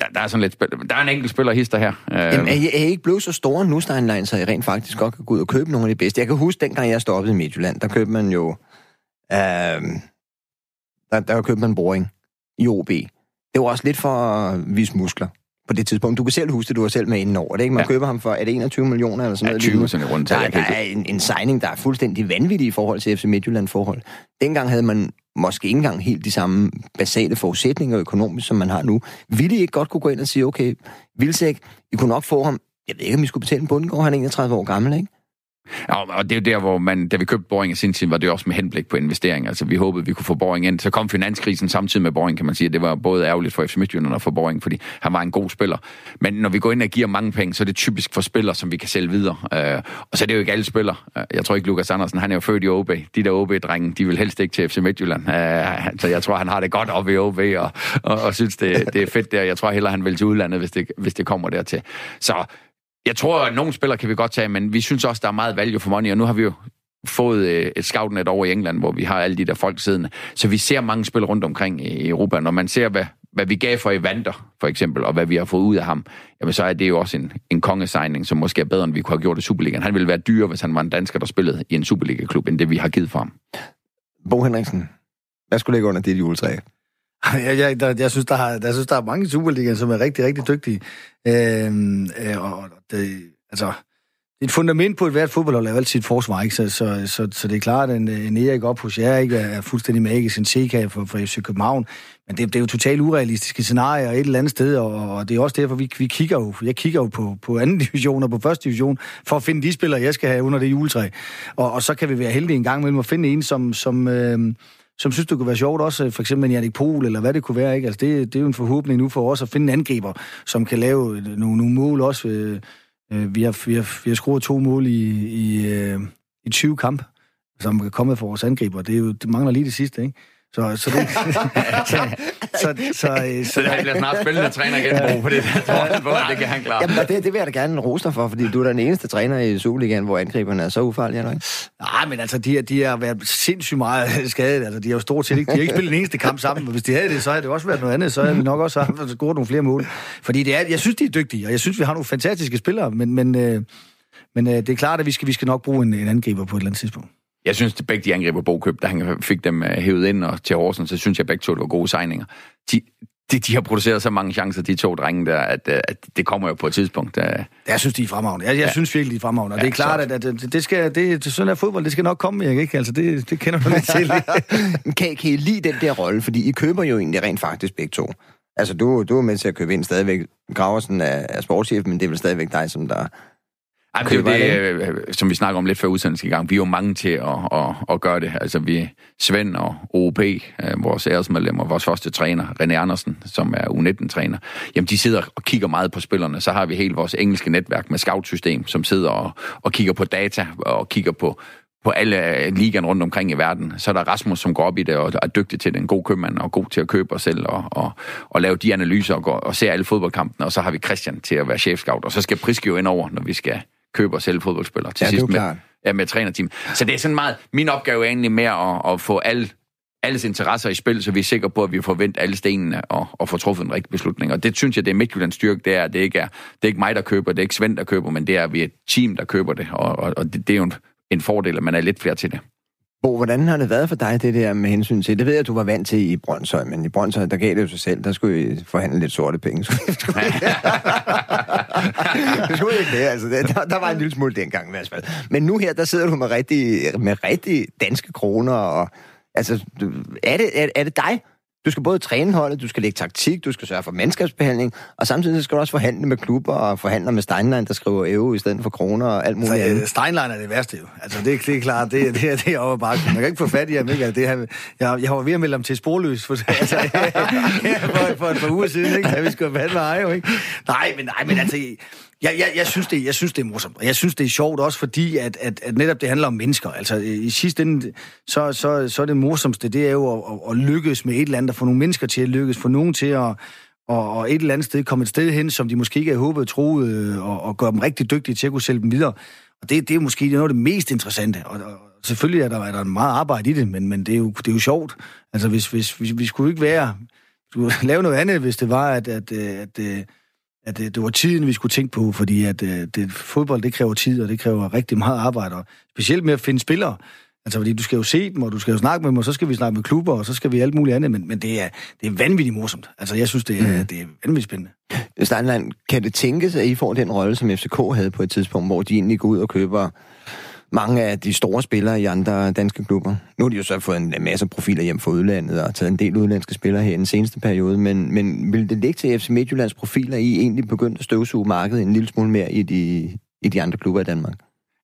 B: der, der er sådan lidt spil. Der er en enkelt spiller hister her.
A: Jamen, er I, er I ikke blevet så store nu, Steinlein, så I rent faktisk godt kan gå ud og købe nogle af de bedste? Jeg kan huske, dengang jeg stoppede i Midtjylland, der købte man jo... Øh, der, der købte man Boring i OB. Det var også lidt for at vise muskler på det tidspunkt. Du kan selv huske det, du var selv med inden over det, ikke? Man ja. køber ham for, er det 21 millioner eller sådan
B: ja,
A: noget?
B: 20 sådan rundt.
A: Der, der er en, en signing, der er fuldstændig vanvittig i forhold til FC Midtjylland-forhold. Dengang havde man måske ikke engang helt de samme basale forudsætninger økonomisk, som man har nu. Ville I ikke godt kunne gå ind og sige, okay, Vilsæk, I kunne nok få ham, jeg ved ikke, om I skulle betale en bundgård, han er 31 år gammel, ikke?
B: Ja, og det er jo der, hvor man, da vi købte Boring i sin tid, var det også med henblik på investering. Altså, vi håbede, vi kunne få Boring ind. Så kom finanskrisen samtidig med Boring, kan man sige. Det var både ærgerligt for FC Midtjylland og for Boring, fordi han var en god spiller. Men når vi går ind og giver mange penge, så er det typisk for spillere, som vi kan sælge videre. Uh, og så er det jo ikke alle spillere. Uh, jeg tror ikke, Lukas Andersen, han er jo født i OB. De der OB-drenge, de vil helst ikke til FC Midtjylland. Uh, så jeg tror, han har det godt op i OB, og, og, og synes, det, det er fedt der. Jeg tror heller, han vil til udlandet, hvis det, hvis det kommer dertil. Så jeg tror, at nogle spillere kan vi godt tage, men vi synes også, der er meget value for money, og nu har vi jo fået øh, et scoutnet over i England, hvor vi har alle de der folk siddende. Så vi ser mange spil rundt omkring i Europa. Når man ser, hvad, hvad vi gav for Evander, for eksempel, og hvad vi har fået ud af ham, jamen så er det jo også en, en kongesigning, som måske er bedre, end vi kunne have gjort i Superligaen. Han ville være dyrere, hvis han var en dansker, der spillede i en Superliga-klub, end det vi har givet for ham.
A: Bo Henriksen, hvad skulle ligge under dit juletræ?
C: Jeg, jeg, der, jeg, synes, der, har, jeg synes, der er mange i Superligaen, som er rigtig, rigtig dygtige. Øhm, øh, og det, altså, et fundament på et hvert fodboldhold er altid et forsvar, ikke? Så, så, så, så det er klart, at en, en Erik op hos jer ikke er fuldstændig magisk, en CK for, for FC København, men det, det er jo totalt urealistiske scenarier et eller andet sted, og, og det er også derfor, vi, vi kigger jo, jeg kigger jo på, på anden division og på første division, for at finde de spillere, jeg skal have under det juletræ. Og, og så kan vi være heldige en gang imellem at finde en, som, som, øh, som synes, det kunne være sjovt også, øh, for eksempel en Janik Pol, eller hvad det kunne være. Ikke? Altså, det, det er jo en forhåbning nu for os at finde en angriber, som kan lave øh, nogle, nogle mål også. Øh, øh, vi, har, vi, har, vi har scoret to mål i, i, øh, i 20 kamp, som er kommet for vores angriber. Det, er jo, det mangler lige det sidste, ikke? Så, så, det, så, så, så, øh,
B: Så der bliver snart spillende træner igen, Bo, på det der tror det kan han klare.
A: Jamen, det, det vil jeg da gerne rose dig for, fordi du er den eneste træner i Superligaen, hvor angriberne er så ufarlige, eller ikke?
C: Nej, men altså, de, de har været sindssygt meget skadet. Altså, de har jo stort set ikke, de har ikke spillet en eneste kamp sammen. Men hvis de havde det, så havde det også været noget andet. Så havde vi nok også haft scoret nogle flere mål. Fordi det er, jeg synes, de er dygtige, og jeg synes, vi har nogle fantastiske spillere. Men, men, øh, men øh, det er klart, at vi skal, vi skal nok bruge en, en angriber på et eller andet tidspunkt.
B: Jeg synes, at begge de angriber Bo køb, da han fik dem øh, hævet ind og til Horsens, så synes jeg, at begge to det var gode signinger. De, de, de har produceret så mange chancer, de to drenge der, at, øh, at det kommer jo på et tidspunkt. Uh...
C: Jeg synes, de er fremragende. Jeg, jeg ja. synes virkelig, de er fremragende. Og ja, det er klart, at, at det, skal, det, det, sådan er fodbold, det skal nok komme, jeg ikke? Altså, det, det kender du lidt til.
A: kan, kan I lide den der rolle? Fordi I køber jo egentlig rent faktisk begge to. Altså, du, du er med til at købe ind stadigvæk. Graversen er, er sportschef, men det er vel stadigvæk dig, som der
B: ej, det er jo det, øh, som vi snakker om lidt før udsendelsen i gang. Vi er jo mange til at, at, at gøre det. Altså, vi Svend og OOP, øh, vores æresmedlemmer, vores første træner, René Andersen, som er U19-træner, jamen de sidder og kigger meget på spillerne. Så har vi hele vores engelske netværk med scoutsystem, som sidder og, og kigger på data og kigger på, på alle ligaen rundt omkring i verden. Så er der Rasmus, som går op i det og er dygtig til det, en god købmand og god til at købe os selv og, og, og lave de analyser og, gå, og se alle fodboldkampene. Og så har vi Christian til at være chefscout, og så skal Priske jo ind over, når vi skal køber selv fodboldspillere til
A: ja,
B: sidst
A: med,
B: ja, med trænerteam. Så det er sådan meget, min opgave er egentlig mere at, at få alle alles interesser i spil, så vi er sikre på, at vi får vendt alle stenene og, og får truffet en rigtig beslutning. Og det synes jeg, det er Midtjyllands styrke, det er, at det ikke er, det er ikke mig, der køber, det er ikke Svend, der køber, men det er, at vi er et team, der køber det, og, og, og det, det er jo en, en fordel, at man er lidt flere til det.
A: Bo, hvordan har det været for dig, det der med hensyn til, det ved jeg, at du var vant til i Brøndshøj, men i Brøndshøj, der gav det jo sig selv, der skulle I forhandle lidt sorte penge. det skulle ikke det, altså. Der, der, var en lille smule dengang i hvert fald. Men nu her, der sidder du med rigtig, med rigtig danske kroner, og altså, er det, er, er det dig, du skal både træne holdet, du skal lægge taktik, du skal sørge for mandskabsbehandling, og samtidig skal du også forhandle med klubber og forhandle med Steinlein, der skriver euro i stedet for kroner og alt muligt
C: andet. Steinlein er det værste jo. Altså, det, det er klart, det, det, det er over bare. Man kan ikke få fat i ham, ikke? Altså, det, her, jeg, jeg var ved at melde ham til sporløs for, altså, for, for et par uger siden, ikke? Da vi skulle have med jo, ikke? Nej, men, nej, men altså, jeg, jeg, jeg, synes det, jeg synes, det er morsomt. Og jeg synes, det er sjovt også, fordi at, at, at netop det handler om mennesker. Altså, i sidste ende, så, så, så er det morsomste, det er jo at, at, at lykkes med et eller andet, at få nogle mennesker til at lykkes, få nogen til at, og, og et eller andet sted komme et sted hen, som de måske ikke havde håbet troet, øh, og, og gøre dem rigtig dygtige til at kunne sælge dem videre. Og det, det er måske noget af det mest interessante. Og, og selvfølgelig er der, er der meget arbejde i det, men, men det, er jo, det er jo sjovt. Altså, hvis, hvis, hvis vi skulle ikke være... Du lave noget andet, hvis det var, at, at, øh, at, at at det, det var tiden, vi skulle tænke på, fordi at øh, det, fodbold, det kræver tid, og det kræver rigtig meget arbejde, og specielt med at finde spillere. Altså, fordi du skal jo se dem, og du skal jo snakke med dem, og så skal vi snakke med klubber, og så skal vi alt muligt andet, men, men det, er, det er vanvittigt morsomt. Altså, jeg synes, det er, mm. det er vanvittigt spændende.
A: Steinlein, kan det tænkes, at I får den rolle, som FCK havde på et tidspunkt, hvor de egentlig går ud og køber mange af de store spillere i andre danske klubber. Nu har de jo så fået en masse profiler hjem fra udlandet og taget en del udlandske spillere her i den seneste periode, men, men vil det ligge til FC Midtjyllands profiler, I egentlig begyndt at støvsuge markedet en lille smule mere i de, i de andre klubber i Danmark?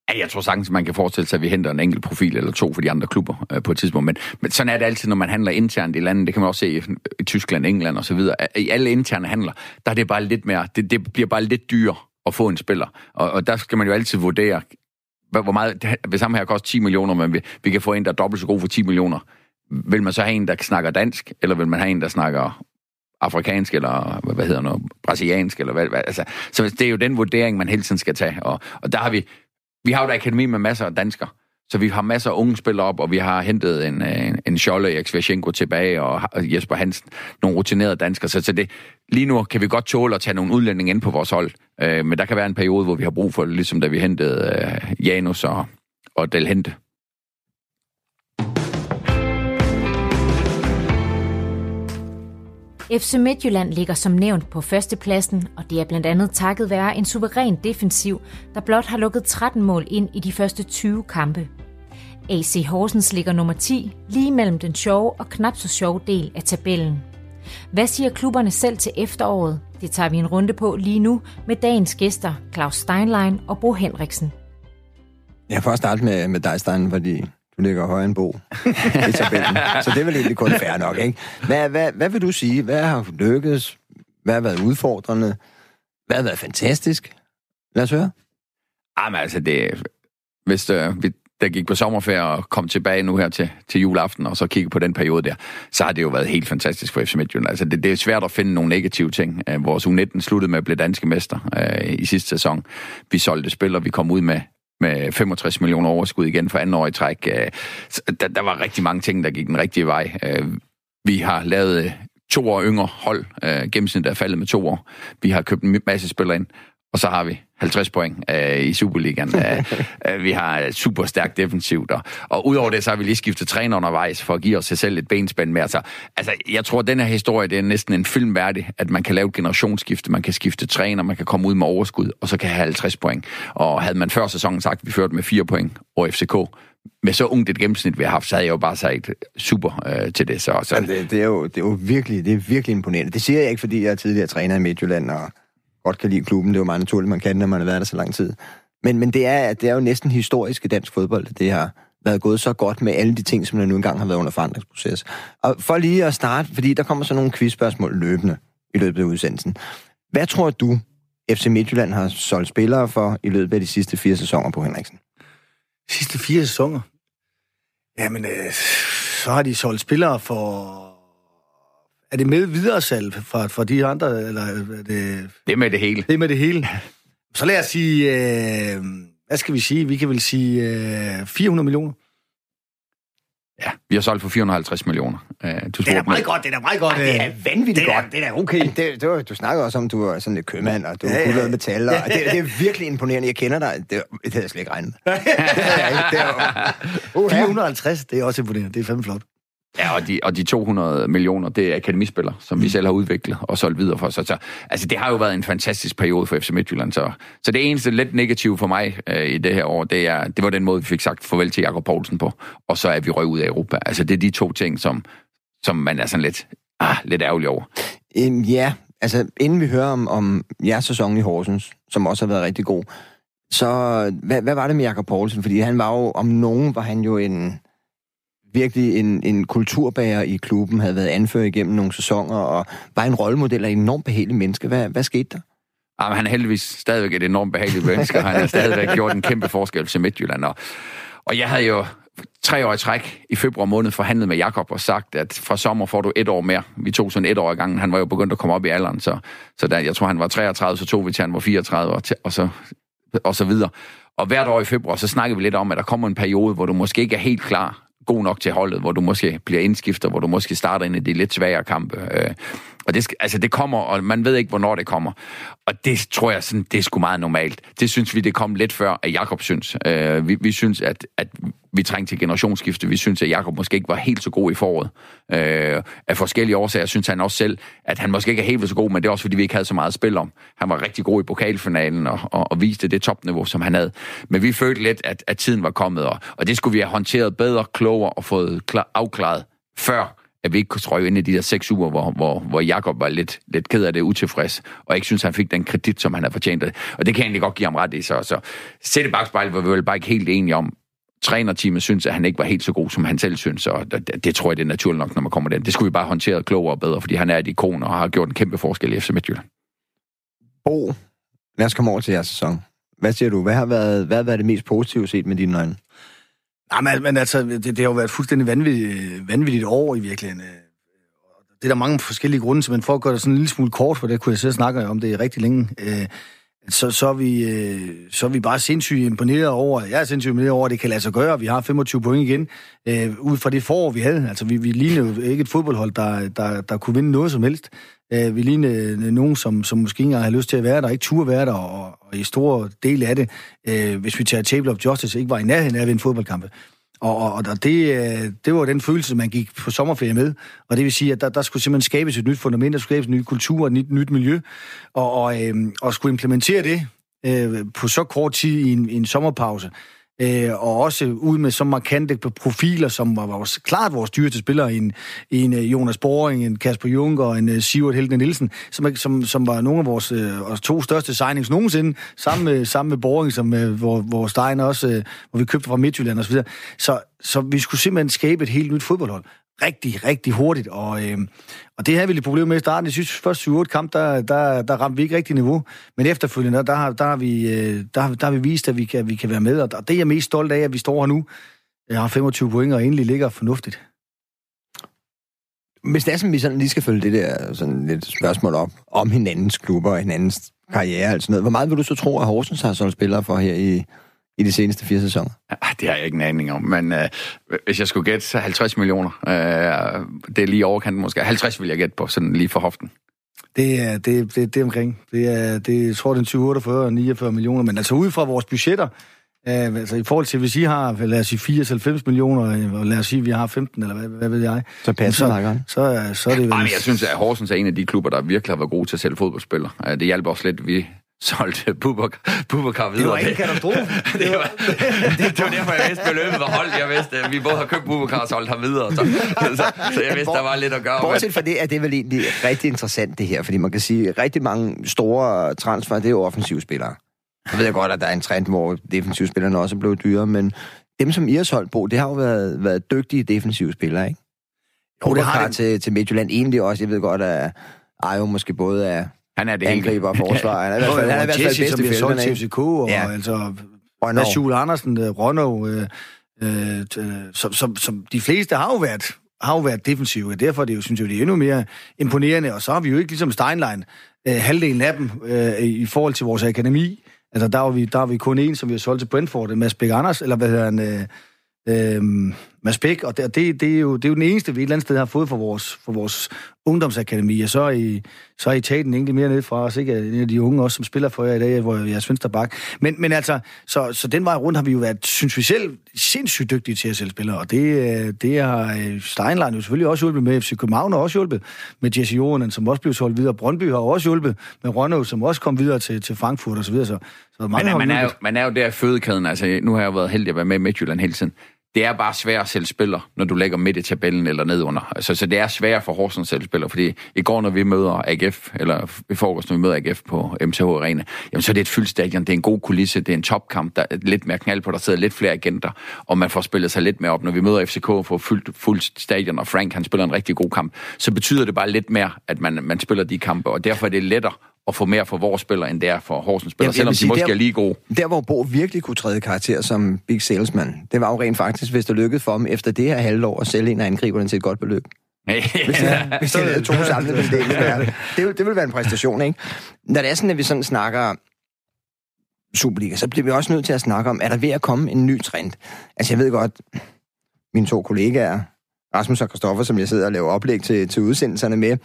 B: Ja, jeg tror sagtens, man kan forestille sig, at vi henter en enkelt profil eller to for de andre klubber øh, på et tidspunkt. Men, men sådan er det altid, når man handler internt i landet. Det kan man også se i, i Tyskland, England osv. I alle interne handler, der er det bare lidt mere, det, det bliver bare lidt dyrere at få en spiller. Og, og der skal man jo altid vurdere, hvor meget, hvis ham her koster 10 millioner, men vi, vi kan få en, der er dobbelt så god for 10 millioner, vil man så have en, der snakker dansk, eller vil man have en, der snakker afrikansk, eller hvad hedder noget, brasiliansk, eller hvad, hvad altså, så det er jo den vurdering, man hele tiden skal tage, og, og der har vi, vi har jo et akademi med masser af danskere, så vi har masser af unge spillere op, og vi har hentet en, øh, en, en Scholle, Erik Svæsjenko tilbage, og Jesper Hansen, nogle rutinerede danskere. Så, så det, lige nu kan vi godt tåle at tage nogle udlændinge ind på vores hold. Øh, men der kan være en periode, hvor vi har brug for det, ligesom da vi hentede øh, Janus og, og Del Hente.
D: FC Midtjylland ligger som nævnt på førstepladsen, og det er blandt andet takket være en suveræn defensiv, der blot har lukket 13 mål ind i de første 20 kampe. AC Horsens ligger nummer 10, lige mellem den sjove og knap så sjove del af tabellen. Hvad siger klubberne selv til efteråret? Det tager vi en runde på lige nu med dagens gæster, Claus Steinlein og Bo Henriksen.
A: Jeg får starte med, med dig, Stein, fordi du ligger højere end Bo i tabellen. Så det er vel egentlig kun fair nok, ikke? Hvad, hvad, hvad vil du sige? Hvad har lykkedes? Hvad har været udfordrende? Hvad har været fantastisk? Lad os høre.
B: Ah, Jamen altså, det, hvis, det, vi, der gik på sommerferie og kom tilbage nu her til, til juleaften, og så kigge på den periode der, så har det jo været helt fantastisk for FC Midtjylland. Altså, det, det er svært at finde nogle negative ting. Øh, vores U19 sluttede med at blive danske mester øh, i sidste sæson. Vi solgte spillere, vi kom ud med med 65 millioner overskud igen for anden år i træk. Øh, der, der var rigtig mange ting, der gik den rigtige vej. Øh, vi har lavet øh, to år yngre hold. Gennemsnittet er faldet med to år. Vi har købt en masse spillere ind, og så har vi 50 point øh, i Superligaen. øh, vi har super stærkt defensivt, og, og udover det, så har vi lige skiftet træner undervejs for at give os selv et benspænd med. Altså, altså, jeg tror, at den her historie, det er næsten en film værdig, at man kan lave et generationsskifte, man kan skifte træner, man kan komme ud med overskud, og så kan have 50 point. Og havde man før sæsonen sagt, at vi førte med 4 point over FCK, med så ungt et gennemsnit, vi har haft, så havde jeg jo bare sagt super øh, til det. Så, så...
A: det, det, er jo, det er jo virkelig, det er virkelig imponerende. Det siger jeg ikke, fordi jeg er tidligere træner i Midtjylland, og godt kan lide klubben. Det er jo meget naturligt, man kan, når man har været der så lang tid. Men, men det, er, det er jo næsten historisk i dansk fodbold, det har været gået så godt med alle de ting, som der nu engang har været under forandringsproces. Og for lige at starte, fordi der kommer så nogle quizspørgsmål løbende i løbet af udsendelsen. Hvad tror du, FC Midtjylland har solgt spillere for i løbet af de sidste fire sæsoner på Henriksen?
C: Sidste fire sæsoner? Jamen, øh, så har de solgt spillere for er det med videre salg fra, fra de andre, eller er det...
B: Det er med det hele.
C: Det er med det hele. Så lad os sige, øh, hvad skal vi sige? Vi kan vel sige øh, 400 millioner.
B: Ja, vi har solgt for 450 millioner.
C: Uh, du det er meget godt, det er meget godt.
A: Ja, det er vanvittigt
C: det
A: er,
C: godt. Det er okay.
A: Det, det var, du snakker også om, du er sådan lidt købmand, og du ja, ja. kunne metal, og det, det, er virkelig imponerende. Jeg kender dig. Det, det havde jeg slet ikke regnet med. det
C: er, det er, uh, 450, det er også imponerende. Det er fandme flot.
B: Ja, og de, og de 200 millioner, det er akademispillere, som vi mm. selv har udviklet og solgt videre for. Så, så altså, det har jo været en fantastisk periode for FC Midtjylland. Så, så det eneste lidt negative for mig øh, i det her år, det, er, det var den måde, vi fik sagt farvel til Jakob Poulsen på. Og så er vi røg ud af Europa. Altså, det er de to ting, som, som man er sådan lidt, ah, lidt ærgerlig over.
A: Um, ja, altså inden vi hører om, om jeres sæson i Horsens, som også har været rigtig god, så hvad, hvad var det med Jakob Poulsen? Fordi han var jo, om nogen var han jo en virkelig en, en kulturbærer i klubben, havde været anført igennem nogle sæsoner, og var en rollemodel af en enormt behagelig menneske. Hvad, hvad skete der?
B: Jamen, han er heldigvis stadigvæk et enormt behageligt menneske, han har stadigvæk gjort en kæmpe forskel til Midtjylland. Og, og jeg havde jo tre år i træk i februar måned forhandlet med Jakob og sagt, at fra sommer får du et år mere. Vi tog sådan et år i gangen. Han var jo begyndt at komme op i alderen, så, så der, jeg tror, han var 33, så tog vi til, han var 34, og, og, så, og så videre. Og hvert år i februar, så snakker vi lidt om, at der kommer en periode, hvor du måske ikke er helt klar god nok til holdet, hvor du måske bliver indskifter, hvor du måske starter ind i de lidt svagere kampe. Øh, og det, altså, det kommer, og man ved ikke, hvornår det kommer. Og det tror jeg, sådan, det er sgu meget normalt. Det synes vi, det kom lidt før, at Jakob synes. Øh, vi, vi synes, at, at vi trængte til generationsskifte. Vi synes, at Jakob måske ikke var helt så god i foråret. Øh, af forskellige årsager synes han også selv, at han måske ikke er helt så god, men det er også, fordi vi ikke havde så meget spil om. Han var rigtig god i pokalfinalen og, og, og viste det topniveau, som han havde. Men vi følte lidt, at, at tiden var kommet, og, og det skulle vi have håndteret bedre, klogere og fået klar, afklaret før at vi ikke kunne trøje ind i de der seks uger, hvor, hvor, hvor Jakob var lidt, lidt ked af det, utilfreds, og ikke synes, han fik den kredit, som han har fortjent. Og det kan jeg egentlig godt give ham ret i. Så, så sætte bagspejlet var vi vel bare ikke helt enige om, trænerteamet synes, at han ikke var helt så god, som han selv synes, og det, det tror jeg, det er naturligt nok, når man kommer den. Det skulle vi bare håndtere klogere og bedre, fordi han er et ikon og har gjort en kæmpe forskel i FC Midtjylland.
A: Bo, lad os komme over til jeres sæson. Hvad siger du? Hvad har været, hvad har været det mest positive set med dine øjne?
C: Nej, men, men altså, det, det har jo været fuldstændig vanvittigt, vanvittigt år i virkeligheden. Øh. Det er der mange forskellige grunde men for at gøre det sådan en lille smule kort, for det kunne jeg selv snakke om det rigtig længe, øh, så, så, er vi, øh, så er vi bare sindssygt imponeret over, jeg er sindssygt imponeret over, at det kan lade sig gøre. Vi har 25 point igen, øh, ud fra det forår, vi havde. Altså, vi, vi lignede jo ikke et fodboldhold, der, der, der kunne vinde noget som helst. Øh, vi lignede øh, nogen, som, som måske ikke engang har lyst til at være der, ikke turde være der, og, og i store del af det, øh, hvis vi tager Table of Justice, ikke var i nærheden af ved en fodboldkamp. Og, og, og det, øh, det var den følelse, man gik på sommerferie med. Og det vil sige, at der, der skulle simpelthen skabes et nyt fundament, der skulle skabes en ny kultur, et nyt, nyt miljø, og, og, øh, og skulle implementere det øh, på så kort tid i en, i en sommerpause øh, og også ud med så markante profiler, som var vores, klart vores dyreste spillere, en, en øh, Jonas Boring, en Kasper Juncker og en øh, Sivert Helden Nielsen, som, som, som var nogle af vores, øh, to største signings nogensinde, sammen med, sammen med Boring, som, øh, hvor, hvor Stein også, øh, hvor vi købte fra Midtjylland osv. Så, så, så vi skulle simpelthen skabe et helt nyt fodboldhold rigtig, rigtig hurtigt, og, øh, og det havde vi lidt problemer med i starten. Jeg synes, første 7-8 kamp, der, der, der ramte vi ikke rigtig niveau, men efterfølgende, der, har, der, har, vi, øh, der, har, der har vi vist, at vi kan, vi kan være med, og det er jeg mest stolt af, at vi står her nu. Jeg har 25 point, og egentlig ligger fornuftigt.
A: Hvis det er sådan, vi sådan lige skal følge det der sådan lidt spørgsmål op om hinandens klubber og hinandens karriere og sådan noget, hvor meget vil du så tro, at Horsens har solgt spillere for her i, i de seneste fire sæsoner?
B: Ah, det har jeg ikke en aning om, men øh, hvis jeg skulle gætte, så 50 millioner. Øh, det er lige overkanten måske. 50 vil jeg gætte på, sådan lige for hoften.
C: Det er, det, det, det er omkring. Det er, det, jeg tror, det er 20, 48 49 millioner, men altså ud fra vores budgetter, øh, altså i forhold til, hvis I har, lad os sige, 94 millioner, og lad os sige, vi har 15, eller hvad, hvad ved jeg.
A: Så passer det
C: så, så, så er det vel...
B: Ej, men jeg synes, at Horsens er en af de klubber, der virkelig har været gode til at sælge fodboldspillere. Det hjælper også lidt, vi solgte Bubakar videre.
C: Det var ikke en katastrofe.
B: det, var, det, det var derfor, jeg vidste, at beløbet var holdt. Jeg vidste, at vi både har købt Bubakar og solgt ham videre. Så, så, så jeg vidste, der var lidt at gøre.
A: Bortset fra det, er det vel egentlig rigtig interessant, det her. Fordi man kan sige, at rigtig mange store transfer, det er jo offensive spillere. Jeg ved godt, at der er en trend, hvor defensive spillerne også er blevet dyre, men dem, som I har solgt på, det har jo været, været dygtige defensive spillere, ikke? Jo, det har det. Til, til Midtjylland egentlig også. Jeg ved godt, at Ajo måske både er
B: han er det
A: angriber og forsvar. Han er i hvert fald, han er i hvert fald bedst i
C: felterne. Som FCK, og ja. altså... Rønnow. Schul Andersen, uh, Rønnow, øh, øh, som, som, som de fleste har jo været har jo været defensive, og derfor er det jo, synes jeg, det er endnu mere imponerende, og så har vi jo ikke ligesom Steinlein, øh, halvdelen af dem øh, i forhold til vores akademi. Altså, der er vi, der er vi kun en, som vi har solgt til Brentford, Mads Bæk Anders, eller hvad hedder han, øh, øh, Mads Bæk, og det, det, det, er jo, det er jo den eneste, vi et eller andet sted har fået for vores, for vores ungdomsakademi, og så er I, så er I taget den egentlig mere ned fra os, ikke? En af de unge også, som spiller for jer i dag, hvor jeg er venstre bak. Men, men altså, så, så den vej rundt har vi jo været, synes vi selv, sindssygt dygtige til at sælge spillere, og det, øh, det har øh, Steinlein jo selvfølgelig også hjulpet med, FC København har også hjulpet med Jesse Johanen, som også blev solgt videre, Brøndby har også hjulpet med Rønnow, som også kom videre til, til Frankfurt og så videre. Så,
B: så mange Men man, er jo, man er jo der fødekæden, altså nu har jeg været heldig at være med i Midtjylland hele tiden det er bare svært at sælge spiller, når du lægger midt i tabellen eller nedunder. Altså, så det er svært for Horsens at sælge spiller, fordi i går, når vi møder AGF, eller i forgårs, når vi møder AGF på MTH Arena, jamen så er det et fyldt stadion, det er en god kulisse, det er en topkamp, der er lidt mere knald på, der sidder lidt flere agenter, og man får spillet sig lidt mere op. Når vi møder FCK og får fyldt, fuldt stadion, og Frank han spiller en rigtig god kamp, så betyder det bare lidt mere, at man, man spiller de kampe, og derfor er det lettere at få mere for vores spillere, end det er for Horsens spillere, selvom de måske der, er lige gode.
A: Der, hvor Bo virkelig kunne træde karakter som big salesman, det var jo rent faktisk, hvis det lykkedes for dem efter det her halvår at sælge en af angriberne til et godt beløb. hvis, jeg, hvis jeg to samlet det, det, det, det vil være en præstation, ikke? Når det er sådan, at vi sådan snakker Superliga, så bliver vi også nødt til at snakke om, er der ved at komme en ny trend? Altså, jeg ved godt, mine to kollegaer, Rasmus og Kristoffer, som jeg sidder og laver oplæg til, til udsendelserne med,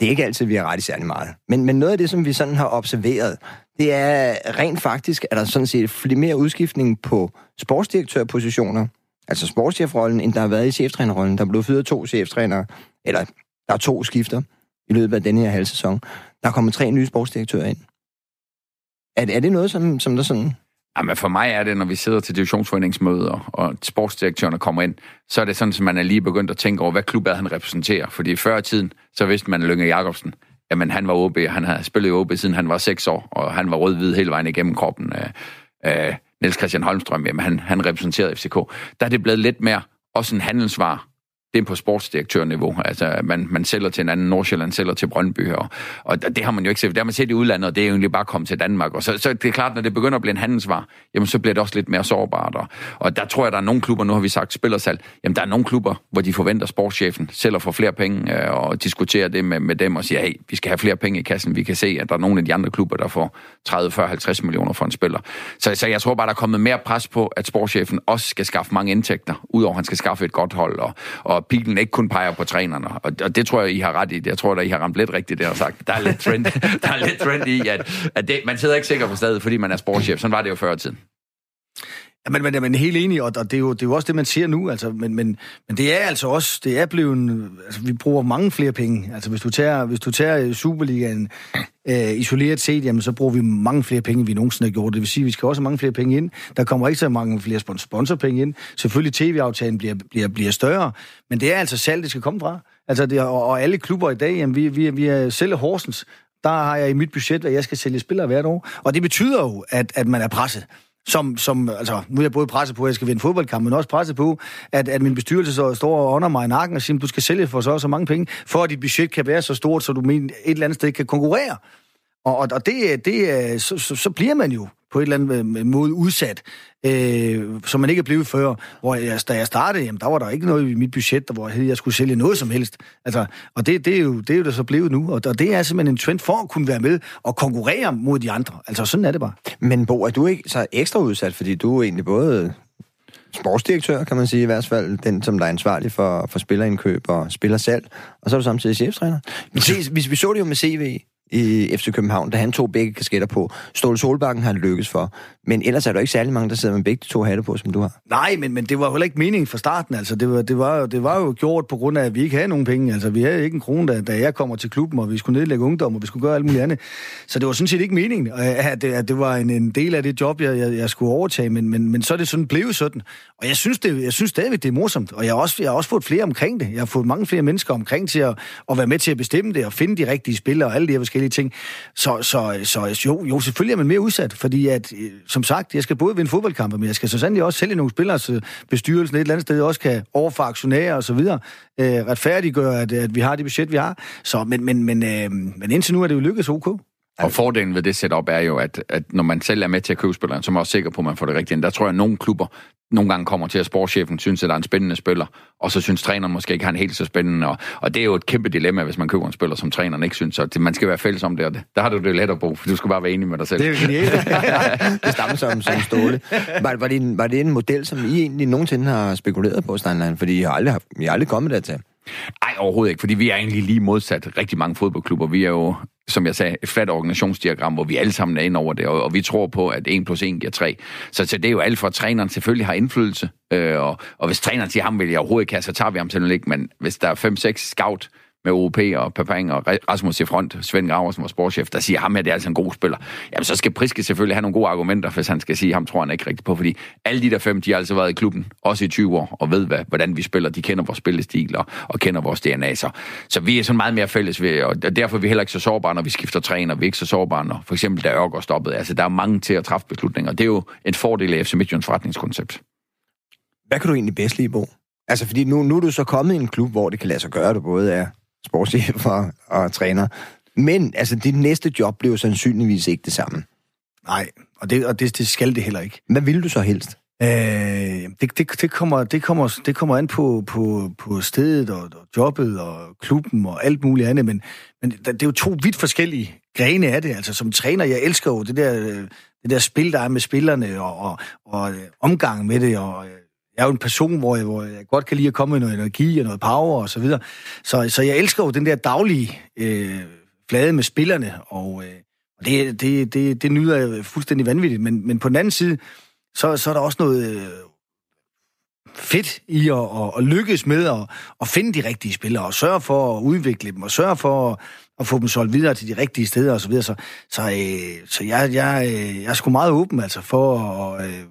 A: det er ikke altid, vi har ret i særlig meget. Men, men noget af det, som vi sådan har observeret, det er rent faktisk, at der sådan set mere udskiftning på sportsdirektørpositioner, altså sportschefrollen, end der har været i cheftrænerrollen. Der er blevet fyret to cheftrænere, eller der er to skifter i løbet af denne her halv sæson. Der er kommet tre nye sportsdirektører ind. Er, er det noget, som, som der sådan Ah,
B: jamen for mig er det, når vi sidder til divisionsforeningsmøder, og sportsdirektørerne kommer ind, så er det sådan, at man er lige begyndt at tænke over, hvad klub er han repræsenterer. Fordi før i tiden, så vidste man Lønge Jacobsen, jamen han var OB, han havde spillet i OB siden han var 6 år, og han var rød-hvid hele vejen igennem kroppen. Øh, Niels Christian Holmstrøm, jamen han, han repræsenterede FCK. Der er det blevet lidt mere også en handelsvar det er på sportsdirektørniveau. Altså, man, man sælger til en anden, Nordsjælland sælger til Brøndby, og, og det har man jo ikke set. Det har man set i udlandet, og det er jo egentlig bare kommet til Danmark. Og så, så det er klart, når det begynder at blive en handelsvar, jamen så bliver det også lidt mere sårbart. Og, og der tror jeg, der er nogle klubber, nu har vi sagt spillersalg, jamen der er nogle klubber, hvor de forventer sportschefen sælger for flere penge, øh, og diskuterer det med, med dem og siger, hey, vi skal have flere penge i kassen. Vi kan se, at der er nogle af de andre klubber, der får 30, 40, 50 millioner for en spiller. Så, så jeg tror bare, der er kommet mere pres på, at sportschefen også skal skaffe mange indtægter, udover at han skal skaffe et godt hold, og, og pilen ikke kun peger på trænerne. Og, og det tror jeg, I har ret i. Jeg tror, da, I har ramt lidt rigtigt der og sagt. Der er lidt trend, der er lidt trend i, at, at det, man sidder ikke sikker på stedet, fordi man er sportschef. Sådan var det jo før i tiden.
C: Ja, men, men, men helt enig, og, det, er jo, det er jo også det, man ser nu. Altså, men, men, men det er altså også, det er blevet, altså, vi bruger mange flere penge. Altså, hvis du tager, hvis du tager øh, Superligaen øh, isoleret set, jamen, så bruger vi mange flere penge, end vi nogensinde har gjort. Det vil sige, at vi skal også have mange flere penge ind. Der kommer ikke så mange flere sponsorpenge ind. Selvfølgelig tv-aftalen bliver, bliver, bliver større, men det er altså salg, det skal komme fra. Altså, det, og, og alle klubber i dag, jamen, vi, vi, vi er selv Horsens, der har jeg i mit budget, at jeg skal sælge spillere hvert år. Og det betyder jo, at, at man er presset som, som altså, nu er jeg både presset på, at jeg skal vinde fodboldkamp, men også presset på, at, at min bestyrelse så står under mig i nakken og siger, du skal sælge for så så mange penge, for at dit budget kan være så stort, så du men, et eller andet sted kan konkurrere. Og, og det, det, øh, så, så, så bliver man jo på et eller andet øh, måde udsat, øh, som man ikke er blevet før. Hvor jeg, da jeg startede, jamen, der var der ikke noget i mit budget, der, hvor jeg skulle sælge noget som helst. Altså, og det, det, er jo, det er jo der så blevet nu, og, og det er simpelthen en trend for at kunne være med og konkurrere mod de andre. Altså, sådan er det bare.
A: Men Bo, er du ikke så ekstra udsat, fordi du er egentlig både sportsdirektør, kan man sige i hvert fald, den, som der er ansvarlig for, for spillerindkøb og spillersalg, og så er du samtidig cheftræner. Men se, Hvis vi, vi så det jo med CV, i FC København, da han tog begge kasketter på. Ståle Solbakken har han lykkes for. Men ellers er der ikke særlig mange, der sidder med begge to hatte på, som du har.
C: Nej, men, men det var heller ikke meningen fra starten. Altså, det, var, det, var, det var jo gjort på grund af, at vi ikke havde nogen penge. Altså, vi havde ikke en krone, da, da jeg kommer til klubben, og vi skulle nedlægge ungdom, og vi skulle gøre alt muligt andet. Så det var sådan set ikke meningen, at det, at det var en, en del af det job, jeg, jeg, jeg skulle overtage. Men, men, men så er det sådan blevet sådan. Og jeg synes, det, jeg synes stadigvæk, det er morsomt. Og jeg har, også, jeg har også fået flere omkring det. Jeg har fået mange flere mennesker omkring til at, at være med til at bestemme det, og finde de rigtige spillere og alle de her forskellige ting. Så, så, så jo, jo, selvfølgelig er man mere udsat, fordi at, øh, som sagt, jeg skal både vinde fodboldkampe, men jeg skal så sandelig også sælge nogle spillere, så bestyrelsen et eller andet sted også kan overfor aktionærer og så videre, øh, retfærdiggøre, at, at vi har det budget, vi har. Så, men, men, men, øh, men indtil nu er det jo lykkedes OK.
B: Og fordelen ved det setup er jo, at, at når man selv er med til at købe spilleren, så er man også sikker på, at man får det rigtigt. Der tror jeg, at nogle klubber nogle gange kommer til, at sportschefen synes, at der er en spændende spiller, og så synes træneren måske ikke, han er helt så spændende. Og, og det er jo et kæmpe dilemma, hvis man køber en spiller, som træneren ikke synes. Så det, man skal være fælles om det, og det. Der har du det let at bo, for du skal bare være enig med dig selv.
C: Det er jo genialt.
A: det stammer som, som ståle. Var, var, det en, var det en model, som I egentlig nogensinde har spekuleret på, Steinlein? Fordi I har aldrig, I har aldrig kommet dertil.
B: Nej, overhovedet ikke, fordi vi er egentlig lige modsat rigtig mange fodboldklubber. Vi er jo, som jeg sagde, et fladt organisationsdiagram, hvor vi alle sammen er inde over det, og, og vi tror på, at 1 plus 1 giver 3. Så, så det er jo alt for, at træneren selvfølgelig har indflydelse, øh, og, og hvis træneren siger, ham vil jeg overhovedet ikke have, så tager vi ham til ikke, men hvis der er 5-6 scout med OP og Papang og Rasmus i front, Svend Graver, vores sportschef, der siger, ham her, det er altså en god spiller. Jamen, så skal Priske selvfølgelig have nogle gode argumenter, hvis han skal sige, ham tror han ikke rigtigt på, fordi alle de der fem, de har altså været i klubben, også i 20 år, og ved, hvad, hvordan vi spiller. De kender vores spillestil og, og kender vores DNA. Så, så vi er sådan meget mere fælles ved, og derfor er vi heller ikke så sårbare, når vi skifter træner. Vi er ikke så sårbare, når for eksempel der Ørgaard stoppede. Altså, der er mange til at træffe beslutninger. Det er jo en fordel af FC Midtjyllands forretningskoncept.
A: Hvad kan du egentlig bedst lide, Bo? Altså, fordi nu, nu er du så kommet i en klub, hvor det kan lade sig gøre, du både er sportschef og, og træner. Men altså, dit næste job blev sandsynligvis ikke det samme.
C: Nej, og det, og det, det skal det heller ikke.
A: Hvad vil du så helst?
C: Øh, det, det, det, kommer, det, kommer, det kommer an på, på, på stedet og, og jobbet og klubben og alt muligt andet, men, men det er jo to vidt forskellige grene af det. Altså som træner, jeg elsker jo det der, det der spil, der er med spillerne og, og, og omgang med det, og jeg er jo en person, hvor jeg, hvor jeg godt kan lide at komme med noget energi og noget power og så videre. Så, så jeg elsker jo den der daglige øh, flade med spillerne, og, øh, og det, det, det, det nyder jeg fuldstændig vanvittigt. Men, men på den anden side, så, så er der også noget øh, fedt i at, at, at lykkes med at, at finde de rigtige spillere, og sørge for at udvikle dem, og sørge for at, at få dem solgt videre til de rigtige steder og så videre. Så, så, øh, så jeg, jeg, øh, jeg er sgu meget åben altså, for at, øh,